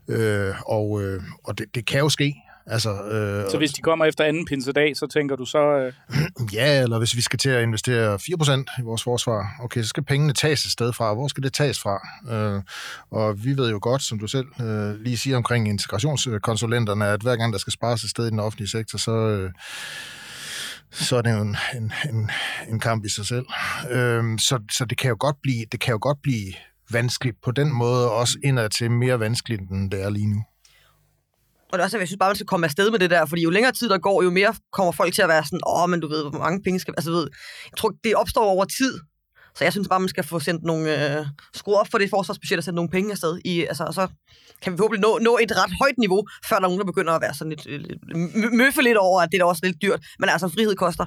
øh, og øh, og det, det kan jo ske. Altså, øh, så hvis de kommer efter anden pinsedag, så tænker du så... Øh... Ja, eller hvis vi skal til at investere 4% i vores forsvar, okay, så skal pengene tages et sted fra. Hvor skal det tages fra? Øh, og vi ved jo godt, som du selv øh, lige siger omkring integrationskonsulenterne, at hver gang der skal spares et sted i den offentlige sektor, så... Øh, så er det jo en, en, en, en kamp i sig selv. Øhm, så, så det kan jo godt blive, det kan jo godt blive vanskeligt på den måde, også indad til mere vanskeligt, end det er lige nu. Og det er også, at jeg synes bare, man skal komme afsted med det der, fordi jo længere tid der går, jo mere kommer folk til at være sådan, åh, men du ved, hvor mange penge skal... Altså, ved, jeg tror, det opstår over tid. Så jeg synes bare, man skal få sendt nogle... Øh, skruer op for det forsvarsbudget og sendt nogle penge afsted. I, altså, og så kan vi forhåbentlig nå, nå et ret højt niveau, før der er nogen, der begynder at være sådan lidt... Øh, lidt møffe lidt over, at det er også lidt dyrt. Men altså, frihed koster.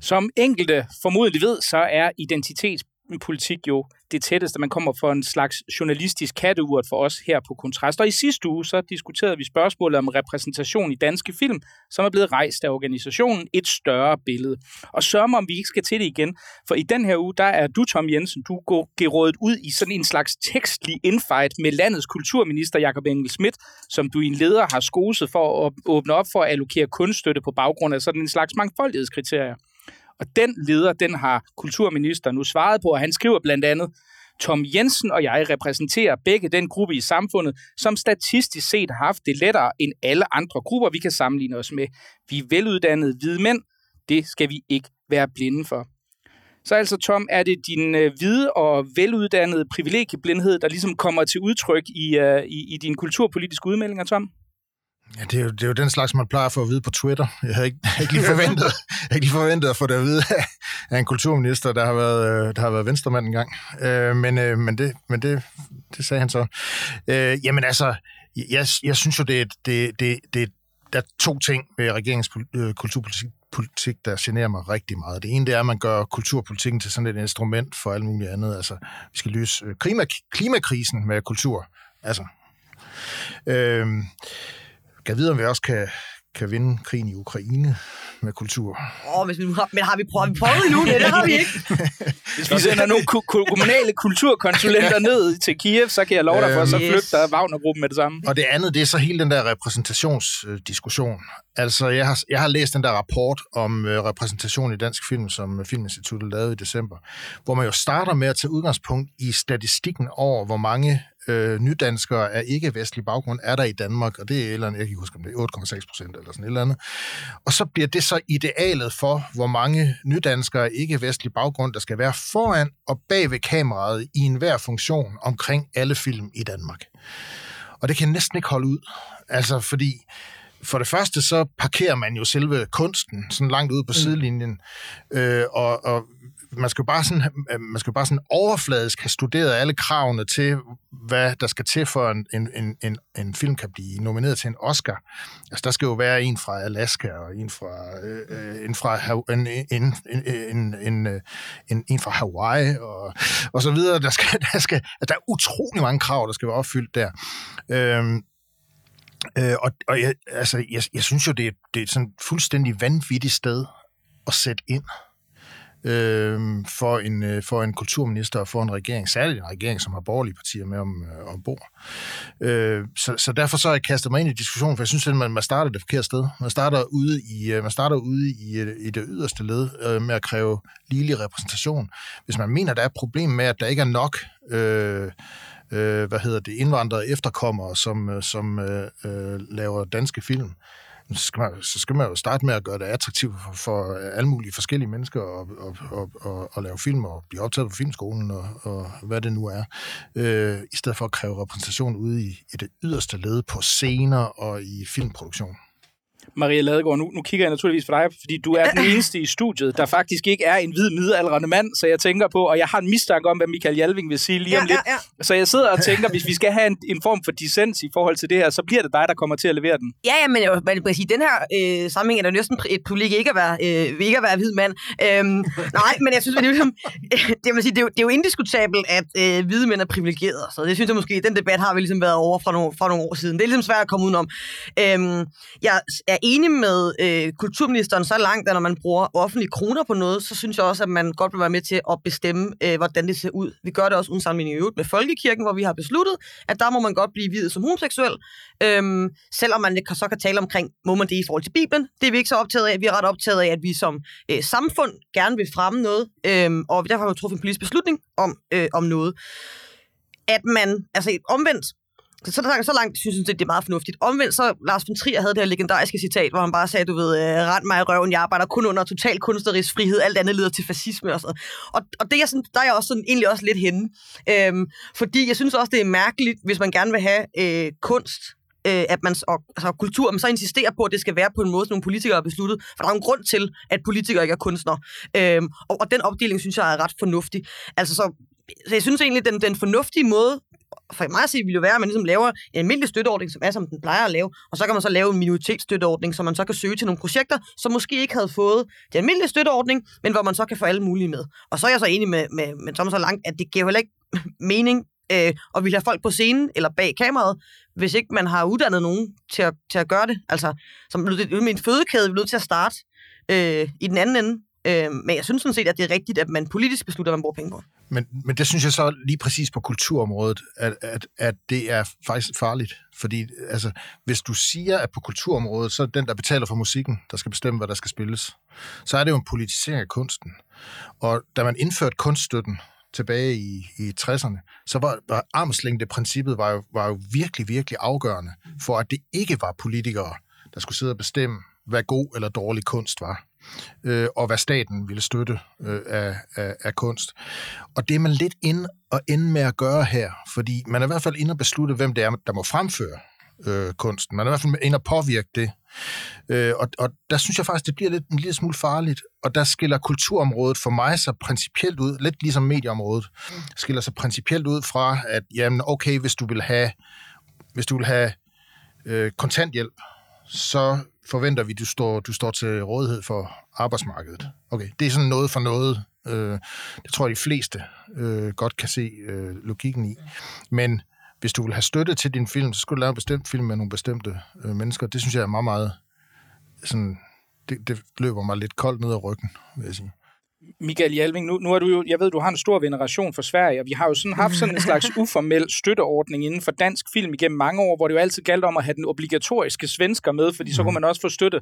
Som enkelte formodentlig ved, så er identitets politik jo det tætteste, man kommer for en slags journalistisk katteurt for os her på Kontrast. Og i sidste uge, så diskuterede vi spørgsmålet om repræsentation i danske film, som er blevet rejst af organisationen Et Større Billede. Og sørg om vi ikke skal til det igen, for i den her uge, der er du, Tom Jensen, du går gerådet ud i sådan en slags tekstlig infight med landets kulturminister Jakob Engel Schmidt, som du i en leder har skoset for at åbne op for at allokere kunststøtte på baggrund af sådan en slags mangfoldighedskriterier. Og den leder, den har kulturministeren nu svaret på, og han skriver blandt andet, Tom Jensen og jeg repræsenterer begge den gruppe i samfundet, som statistisk set har haft det lettere end alle andre grupper, vi kan sammenligne os med. Vi er veluddannede hvide mænd. Det skal vi ikke være blinde for. Så altså, Tom, er det din øh, hvide og veluddannede privilegieblindhed, der ligesom kommer til udtryk i, øh, i, i dine kulturpolitiske udmeldinger, Tom? Ja, det er, jo, det er jo den slags, man plejer at få at vide på Twitter. Jeg havde ikke, ikke, lige, forventet, jeg havde ikke lige forventet at få det at vide af en kulturminister, der har været, øh, der har været venstremand engang. Øh, men øh, men, det, men det, det sagde han så. Øh, jamen altså, jeg, jeg synes jo, det, det, det, det, der er to ting ved regeringens øh, kulturpolitik, politik, der generer mig rigtig meget. Det ene det er, at man gør kulturpolitikken til sådan et instrument for alt muligt andet. Altså, vi skal løse øh, klima, klimakrisen med kultur. Altså, øh, kan vide, om vi også kan, kan vinde krigen i Ukraine med kultur. Åh, oh, hvis vi nu har, men har vi prøvet, vi prøvet nu? Det, det har vi ikke. hvis vi sender nogle kommunale kulturkonsulenter ned til Kiev, så kan jeg love dig for, så øhm, flygter Wagner-gruppen med det samme. Og det andet, det er så hele den der repræsentationsdiskussion. Altså, jeg har, jeg har læst den der rapport om øh, repræsentation i dansk film, som Filminstituttet lavede i december, hvor man jo starter med at tage udgangspunkt i statistikken over, hvor mange øh, nydanskere af ikke-vestlig baggrund er der i Danmark, og det er, eller andet, jeg kan ikke huske, om det er 8,6 procent eller sådan et eller andet. Og så bliver det så idealet for, hvor mange nydanskere af ikke-vestlig baggrund, der skal være foran og bag ved kameraet i enhver funktion omkring alle film i Danmark. Og det kan jeg næsten ikke holde ud. Altså, fordi for det første så parkerer man jo selve kunsten sådan langt ude på mm. sidelinjen, øh, og, og man skal jo bare sådan, øh, man skal bare sådan overfladisk have studeret alle kravene til, hvad der skal til for en, en, en, en film kan blive nomineret til en Oscar. Altså, der skal jo være en fra Alaska, og en fra, øh, øh en, fra en, en, en, en, en, øh, en, en fra Hawaii, og, og så videre. Der, skal, der, skal, altså, der er utrolig mange krav, der skal være opfyldt der. Øhm, Øh, og og jeg, altså, jeg, jeg synes jo, det er, det er et sådan fuldstændig vanvittigt sted at sætte ind øh, for, en, øh, for en kulturminister og for en regering, særligt en regering, som har borgerlige partier med om, øh, ombord. Øh, så, så derfor så har jeg kastet mig ind i diskussionen, for jeg synes, at man, man starter det forkerte sted. Man starter ude i, øh, man starter ude i, øh, i det yderste led øh, med at kræve ligelig repræsentation. Hvis man mener, der er et problem med, at der ikke er nok øh, øh, hvad hedder det, indvandrere efterkommere, som, øh, som øh, øh, laver danske film, så skal, man, så skal man jo starte med at gøre det attraktivt for, for øh, alle mulige forskellige mennesker at, at, at, at, at lave film og blive optaget på filmskolen og, og hvad det nu er, øh, i stedet for at kræve repræsentation ude i, i det yderste led på scener og i filmproduktion. Maria Ladegaard, nu, nu kigger jeg naturligvis på dig, fordi du er den eneste i studiet, der faktisk ikke er en hvid midaldrende mand, så jeg tænker på, og jeg har en mistanke om, hvad Michael Jalving vil sige lige Ja, om lidt. ja, ja. Så jeg sidder og tænker, hvis vi skal have en, en form for dissens i forhold til det her, så bliver det dig, der kommer til at levere den. Ja, ja, men jeg vil bare sige, den her øh, sammenhæng er det jo næsten et publik ikke at være, øh, ikke at være hvid mand. Øhm, nej, men jeg synes, det er, ligesom, det, man sige, det, er jo, det er jo indiskutabelt, at øh, hvide mænd er privilegerede. Så det synes jeg måske, den debat har vi ligesom været over fra nogle, fra nogle år siden. Det er ligesom svært at komme udenom. Øhm, jeg er enig med øh, kulturministeren så langt, at når man bruger offentlige kroner på noget, så synes jeg også, at man godt vil være med til at bestemme, øh, hvordan det ser ud. Vi gør det også uden sammenligning i øvrigt med Folkekirken, hvor vi har besluttet, at der må man godt blive videt som homoseksuel, øhm, selvom man så kan tale omkring, må man det i forhold til Bibelen. Det er vi ikke så optaget af. Vi er ret optaget af, at vi som øh, samfund gerne vil fremme noget, øhm, og derfor har vi truffet en politisk beslutning om, øh, om noget. At man, altså omvendt, så, så, langt, så langt synes jeg, det er meget fornuftigt. Omvendt så, Lars von Trier havde det her legendariske citat, hvor han bare sagde, du ved, øh, rent mig i røven, jeg arbejder kun under total kunstnerisk frihed, alt andet leder til fascisme og sådan Og, og det er sådan, der er jeg også sådan, egentlig også lidt henne. Øhm, fordi jeg synes også, det er mærkeligt, hvis man gerne vil have øh, kunst, øh, at man, og, altså kultur, man så insisterer på, at det skal være på en måde, som nogle politikere har besluttet. For der er en grund til, at politikere ikke er kunstnere. Øhm, og, og den opdeling, synes jeg, er ret fornuftig. Altså så, så jeg synes egentlig, den, den fornuftige måde, for mig at se, vil jo være, at man ligesom laver en almindelig støtteordning, som er, som den plejer at lave, og så kan man så lave en minoritetsstøtteordning, som man så kan søge til nogle projekter, som måske ikke havde fået den almindelige støtteordning, men hvor man så kan få alle mulige med. Og så er jeg så enig med, med, med Thomas så langt, at det giver heller ikke mening øh, at ville have folk på scenen eller bag kameraet, hvis ikke man har uddannet nogen til at, til at gøre det. Altså, som med en fødekæde, vi er nødt til at starte øh, i den anden ende. Øh, men jeg synes sådan set, at det er rigtigt, at man politisk beslutter, hvad man bruger penge på. Men, men det synes jeg så lige præcis på kulturområdet, at, at, at det er faktisk farligt. Fordi altså, hvis du siger, at på kulturområdet, så er den, der betaler for musikken, der skal bestemme, hvad der skal spilles, så er det jo en politisering af kunsten. Og da man indførte kunststøtten tilbage i, i 60'erne, så var, var armslængdeprincippet var jo, var jo virkelig, virkelig afgørende for, at det ikke var politikere, der skulle sidde og bestemme, hvad god eller dårlig kunst var øh, og hvad staten ville støtte øh, af, af, af kunst. Og det er man lidt ind og ende med at gøre her, fordi man er i hvert fald inde og beslutte, hvem det er, der må fremføre øh, kunsten. Man er i hvert fald inde og påvirke det. Øh, og, og der synes jeg faktisk, det bliver lidt, en lille smule farligt, og der skiller kulturområdet for mig så principielt ud, lidt ligesom medieområdet, skiller sig principielt ud fra, at jamen, okay, hvis du vil have, hvis du vil have øh, kontanthjælp, så forventer vi, du står, du står til rådighed for arbejdsmarkedet. Okay, det er sådan noget for noget. Øh, det tror jeg, de fleste øh, godt kan se øh, logikken i. Men hvis du vil have støtte til din film, så skulle du lave en bestemt film med nogle bestemte øh, mennesker. Det synes jeg er meget, meget sådan, det, det løber mig lidt koldt ned ad ryggen, vil jeg sige. Michael Hjalving, nu, nu er du jo, jeg ved, du har en stor veneration for Sverige, og vi har jo sådan haft sådan en slags uformel støtteordning inden for dansk film igennem mange år, hvor det jo altid galt om at have den obligatoriske svensker med, fordi så kunne man også få støtte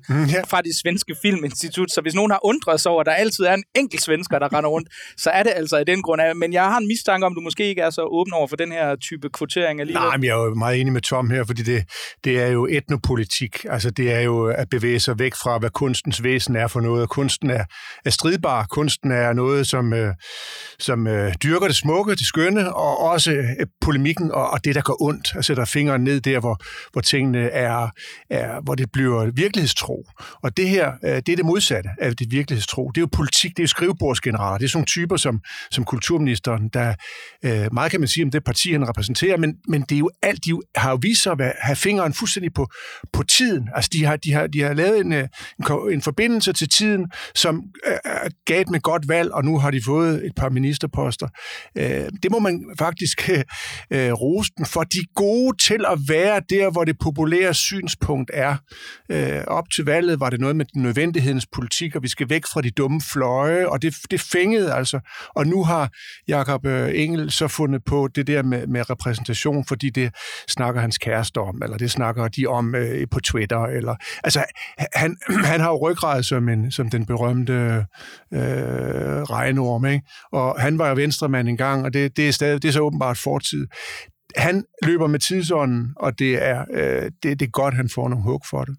fra det svenske filminstitut. Så hvis nogen har undret sig over, at der altid er en enkelt svensker, der render rundt, så er det altså i den grund af. Men jeg har en mistanke om, du måske ikke er så åben over for den her type kvotering alligevel. Nej, men jeg er jo meget enig med Tom her, fordi det, det er jo etnopolitik. Altså det er jo at bevæge sig væk fra, hvad kunstens væsen er for noget. Kunsten er, er stridbar. Kunsten er noget, som, øh, som øh, dyrker det smukke, det skønne, og også øh, polemikken og, og det, der går ondt. Altså sætter fingeren ned der, hvor, hvor tingene er, er, hvor det bliver virkelighedstro. Og det her, øh, det er det modsatte af det virkelighedstro. Det er jo politik, det er jo skrivebordsgeneraler. Det er sådan nogle typer som, som kulturministeren, der øh, meget kan man sige om det parti, han repræsenterer, men, men det er jo alt, de har jo vist sig at have fingeren fuldstændig på, på tiden. Altså de har, de har, de har lavet en, øh, en, en forbindelse til tiden, som øh, øh gav med godt valg, og nu har de fået et par ministerposter. Øh, det må man faktisk øh, øh, rose dem for. De er gode til at være der, hvor det populære synspunkt er. Øh, op til valget var det noget med nødvendighedens politik, og vi skal væk fra de dumme fløje, og det, det fængede altså. Og nu har Jakob øh, Engel så fundet på det der med, med repræsentation, fordi det snakker hans kæreste om, eller det snakker de om øh, på Twitter. Eller, altså, han, han har jo ryggrad som, en, som den berømte øh, regnorm, ikke? og han var jo venstremand engang, og det, det, er stadig, det er så åbenbart fortid. Han løber med tidsånden, og det er, øh, det, det er godt, han får nogle hug for det.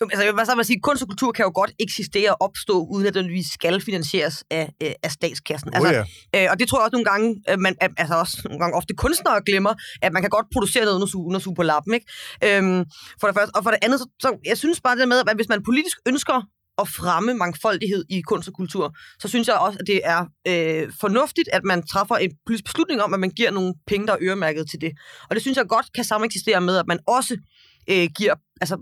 Jo, altså, jeg vil bare sige, kunst og kultur kan jo godt eksistere og opstå, uden at vi skal finansieres af, øh, af statskassen. Oh, Altså, ja. øh, og det tror jeg også nogle gange, øh, man, altså også nogle gange ofte kunstnere glemmer, at man kan godt producere noget uden at suge, uden at suge på lappen. Ikke? Øhm, for det første. Og for det andet, så, så jeg synes bare det med, at hvis man politisk ønsker at fremme mangfoldighed i kunst og kultur, så synes jeg også, at det er øh, fornuftigt, at man træffer en beslutning om, at man giver nogle penge, der er øremærket til det. Og det synes jeg godt kan sameksistere med, at man også øh, giver, altså,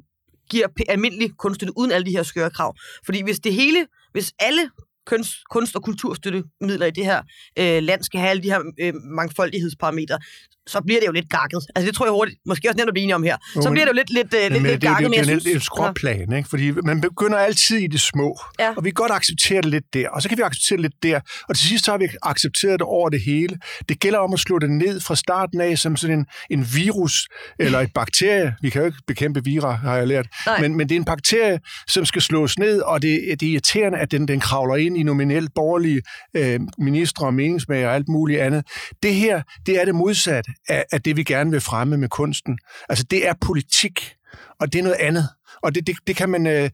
giver almindelig kunststøtte uden alle de her skøre krav. Fordi hvis det hele, hvis alle kunst, kunst- og kulturstøttemidler i det her øh, land skal have alle de her øh, mangfoldighedsparametre, så bliver det jo lidt gakket. Altså det tror jeg hurtigt, måske også nemt at blive om her. Så bliver det jo lidt, lidt, øh, lidt, lidt det, det, gakket, det, det, synes... det er et skråplan, ikke? Fordi man begynder altid i det små, Ja. og vi kan godt acceptere det lidt der, og så kan vi acceptere det lidt der, og til sidst så har vi accepteret det over det hele. Det gælder om at slå det ned fra starten af som sådan en, en virus eller et bakterie. Vi kan jo ikke bekæmpe vira, har jeg lært, Nej. men, men det er en bakterie, som skal slås ned, og det, det er irriterende, at den, den kravler ind i nominelt borgerlige øh, ministre og meningsmager og alt muligt andet. Det her, det er det modsatte af, af det, vi gerne vil fremme med kunsten. Altså, det er politik, og det er noget andet. Og det, det, det kan man... Øh,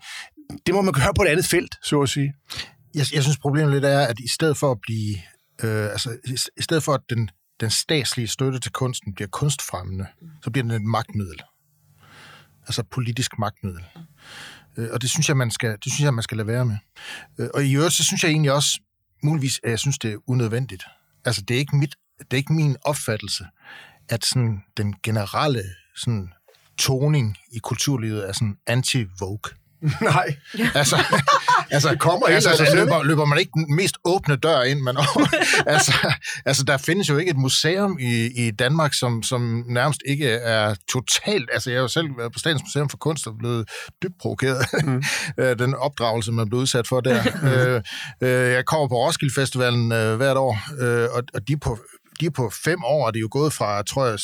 det må man gøre på et andet felt, så at sige. Jeg, jeg synes, problemet lidt er, at i stedet for at blive... Øh, altså, i, i stedet for, at den, den statslige støtte til kunsten bliver kunstfremmende, så bliver den et magtmiddel. Altså politisk magtmiddel. Øh, og det synes jeg, man skal, det synes jeg, man skal lade være med. Øh, og i øvrigt, så synes jeg egentlig også, muligvis, at jeg synes, det er unødvendigt. Altså, det er ikke, mit, det er ikke min opfattelse, at sådan, den generelle sådan, toning i kulturlivet er sådan anti-vogue. Nej. Altså, altså, Det kommer altså, altså selv. løber, løber man ikke den mest åbne dør ind, man altså, altså, der findes jo ikke et museum i, i Danmark, som, som nærmest ikke er totalt... Altså, jeg har jo selv været på Statens Museum for Kunst og blevet dybt provokeret mm. den opdragelse, man blev udsat for der. øh, øh, jeg kommer på Roskilde Festivalen øh, hvert år, øh, og, og de på de er på fem år, og det er jo gået fra, tror jeg,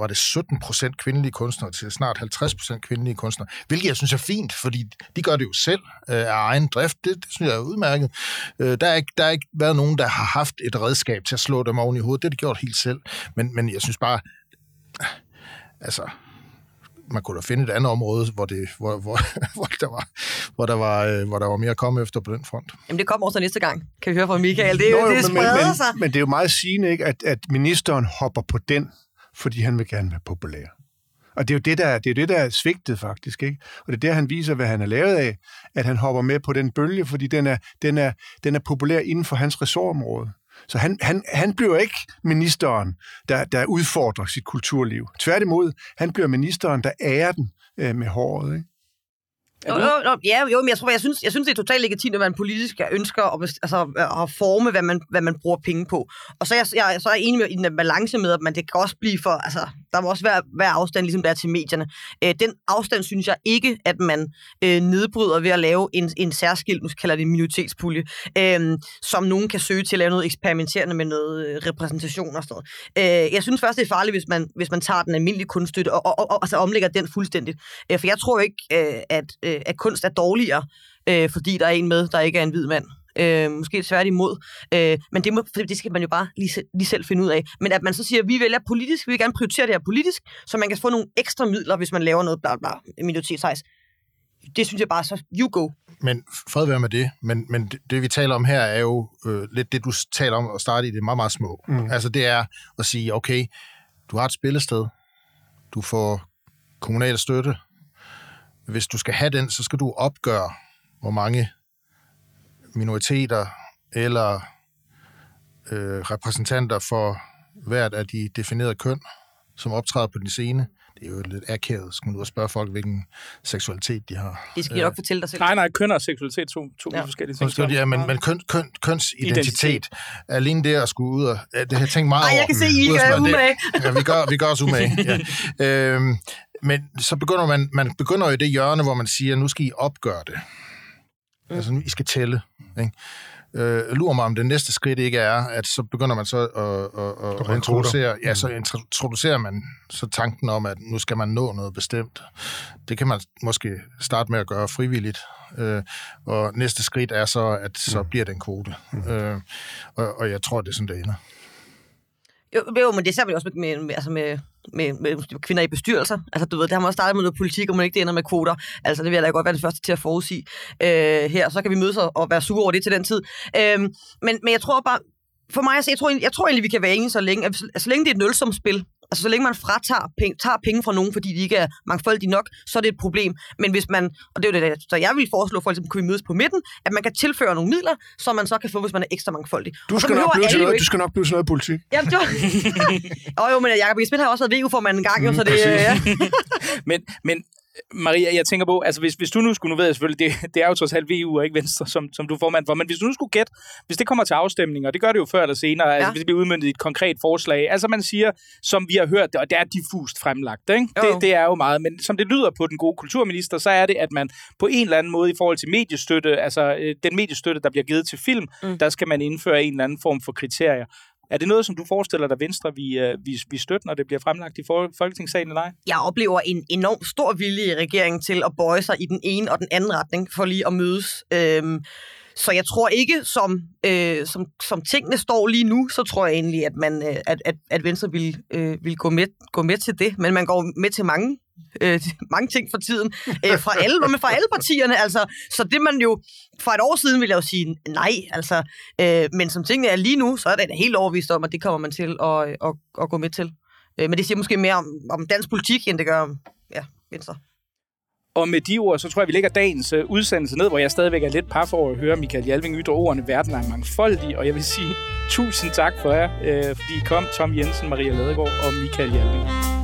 var det 17 procent kvindelige kunstnere til snart 50 procent kvindelige kunstnere, hvilket jeg synes er fint, fordi de gør det jo selv øh, af egen drift. Det, det synes jeg er udmærket. Øh, der, er ikke, der er ikke været nogen, der har haft et redskab til at slå dem oven i hovedet. Det har de gjort helt selv. Men, men jeg synes bare, altså, man kunne da finde et andet område, hvor, det, hvor, hvor, hvor, der, var, hvor, der, var, øh, hvor der var mere at komme efter på den front. Jamen, det kommer også næste gang, kan vi høre fra Michael. Det, er jo, Nå, det men, men, sig. men, men det er jo meget sigende, ikke, at, at ministeren hopper på den, fordi han vil gerne være populær. Og det er jo det, der, er- det er det, der er svigtet faktisk. Ikke? Og det er der, han viser, hvad han er lavet af, at han hopper med på den bølge, fordi den er, den er, den er populær inden for hans ressortområde. Så han, han, han bliver ikke ministeren, der, der udfordrer sit kulturliv. Tværtimod, han bliver ministeren, der ærer den øh, med håret. Ikke? Jo, jo, jo, ja, jo, men jeg tror, jeg synes, jeg synes, det er totalt legitimt, at man politisk ønsker at, altså, at forme, hvad man, hvad man bruger penge på. Og så er jeg, jeg, så er jeg enig med i den balance med, at man, det kan også blive for, altså, der må også være, være afstand, ligesom der er til medierne. Øh, den afstand synes jeg ikke, at man øh, nedbryder ved at lave en, en særskilt, nu kalder det minoritetspulje, øh, som nogen kan søge til at lave noget eksperimenterende med noget øh, repræsentation og sådan noget. Øh, jeg synes først, det er farligt, hvis man, hvis man tager den almindelige kunststøtte og, og, og, og altså omlægger den fuldstændigt. Øh, for jeg tror ikke, øh, at, øh, at kunst er dårligere, øh, fordi der er en med, der ikke er en hvid mand. Øh, måske tværtimod. Øh, men det, må, det skal man jo bare lige, lige selv finde ud af. Men at man så siger, at vi vælger politisk, vi vil gerne prioritere det her politisk, så man kan få nogle ekstra midler, hvis man laver noget bla bla, minoritetshejs. Det synes jeg bare så, you go. Men fred være med det, men, men det, det vi taler om her er jo øh, lidt det, du taler om at starte i det meget, meget små. Mm. Altså det er at sige, okay, du har et spillested, du får kommunal støtte. Hvis du skal have den, så skal du opgøre, hvor mange minoriteter eller øh, repræsentanter for hvert af de definerede køn, som optræder på din scene. Det er jo lidt akavet, skal man ud og spørge folk, hvilken seksualitet de har. Det skal jeg nok fortælle dig selv. Nej, nej, køn og seksualitet to, to Ja. forskellige ting. Undskyld, ja, men, men køn, køn, kønsidentitet, Identitet. alene det at skulle ud og... Det har jeg tænkt meget Ej, jeg over. kan se, I gør umage. Ja, vi gør, vi gør os umage. Ja. Øhm, men så begynder man, man begynder jo i det hjørne, hvor man siger, nu skal I opgøre det. Mm. Altså, I skal tælle. Ikke? Øh, lurer mig, om det næste skridt ikke er, at så begynder man så at, at, at, introducere, ja, så introducerer man så tanken om, at nu skal man nå noget bestemt. Det kan man måske starte med at gøre frivilligt, øh, og næste skridt er så, at så bliver det en kvote. Øh, og, og jeg tror, det er sådan, det ender. Jo, jo, men det ser vi også med, med, altså med, med, med kvinder i bestyrelser. Altså, du ved, det har man også startet med noget politik, og man ikke det ender med kvoter. Altså, det vil jeg da godt være det første til at forudsige øh, her. Så kan vi mødes og, og være sure over det til den tid. Øh, men, men jeg tror bare, for mig, altså, jeg, tror, jeg tror egentlig, vi kan være enige så længe, at altså, så længe det er et nulsumspil, altså så længe man fratager penge, tager penge fra nogen, fordi de ikke er mangfoldige nok, så er det et problem. Men hvis man, og det er jo det, så jeg vil foreslå for eksempel, kunne vi mødes på midten, at man kan tilføre nogle midler, som man så kan få, hvis man er ekstra mangfoldig. Du skal, nok blive, til noget, ikke... du skal nok blive til noget politik. Ja, du... oh, jo, men Jacob Schmidt har også været VU-formand en gang, mm, jo, så det... Ja. men, men Maria, jeg tænker på, altså hvis, hvis du nu skulle, nu ved jeg selvfølgelig, det, det er jo trods alt VU og ikke Venstre, som, som du er formand for, men hvis du nu skulle gætte, hvis det kommer til afstemning, og det gør det jo før eller senere, altså, ja. altså hvis det bliver udmyndet i et konkret forslag, altså man siger, som vi har hørt det, og det er diffust fremlagt, ikke? Det, det er jo meget, men som det lyder på den gode kulturminister, så er det, at man på en eller anden måde i forhold til mediestøtte, altså øh, den mediestøtte, der bliver givet til film, mm. der skal man indføre en eller anden form for kriterier. Er det noget, som du forestiller dig, Venstre vi, øh, vi, vi støtter, når det bliver fremlagt i Folketingssalen eller ej? Jeg oplever en enorm stor vilje i regeringen til at bøje sig i den ene og den anden retning for lige at mødes. Øhm, så jeg tror ikke, som, øh, som, som tingene står lige nu, så tror jeg egentlig, at, man, øh, at, at, at Venstre vil, øh, vil gå, med, gå med til det. Men man går med til mange øh, mange ting for tiden, øh, fra, alle, men fra alle partierne. Altså, så det man jo, for et år siden ville jeg jo sige nej, altså, øh, men som tingene er lige nu, så er det helt overvist om, at det kommer man til at, øh, at, at gå med til. Øh, men det siger måske mere om, om dansk politik, end det gør om ja, Venstre. Og med de ord, så tror jeg, vi lægger dagens øh, udsendelse ned, hvor jeg stadigvæk er lidt par for at høre Michael Jalving ytre ordene, verden er mangfoldig, og jeg vil sige tusind tak for jer, øh, fordi I kom, Tom Jensen, Maria Ladegaard og Michael Jalving.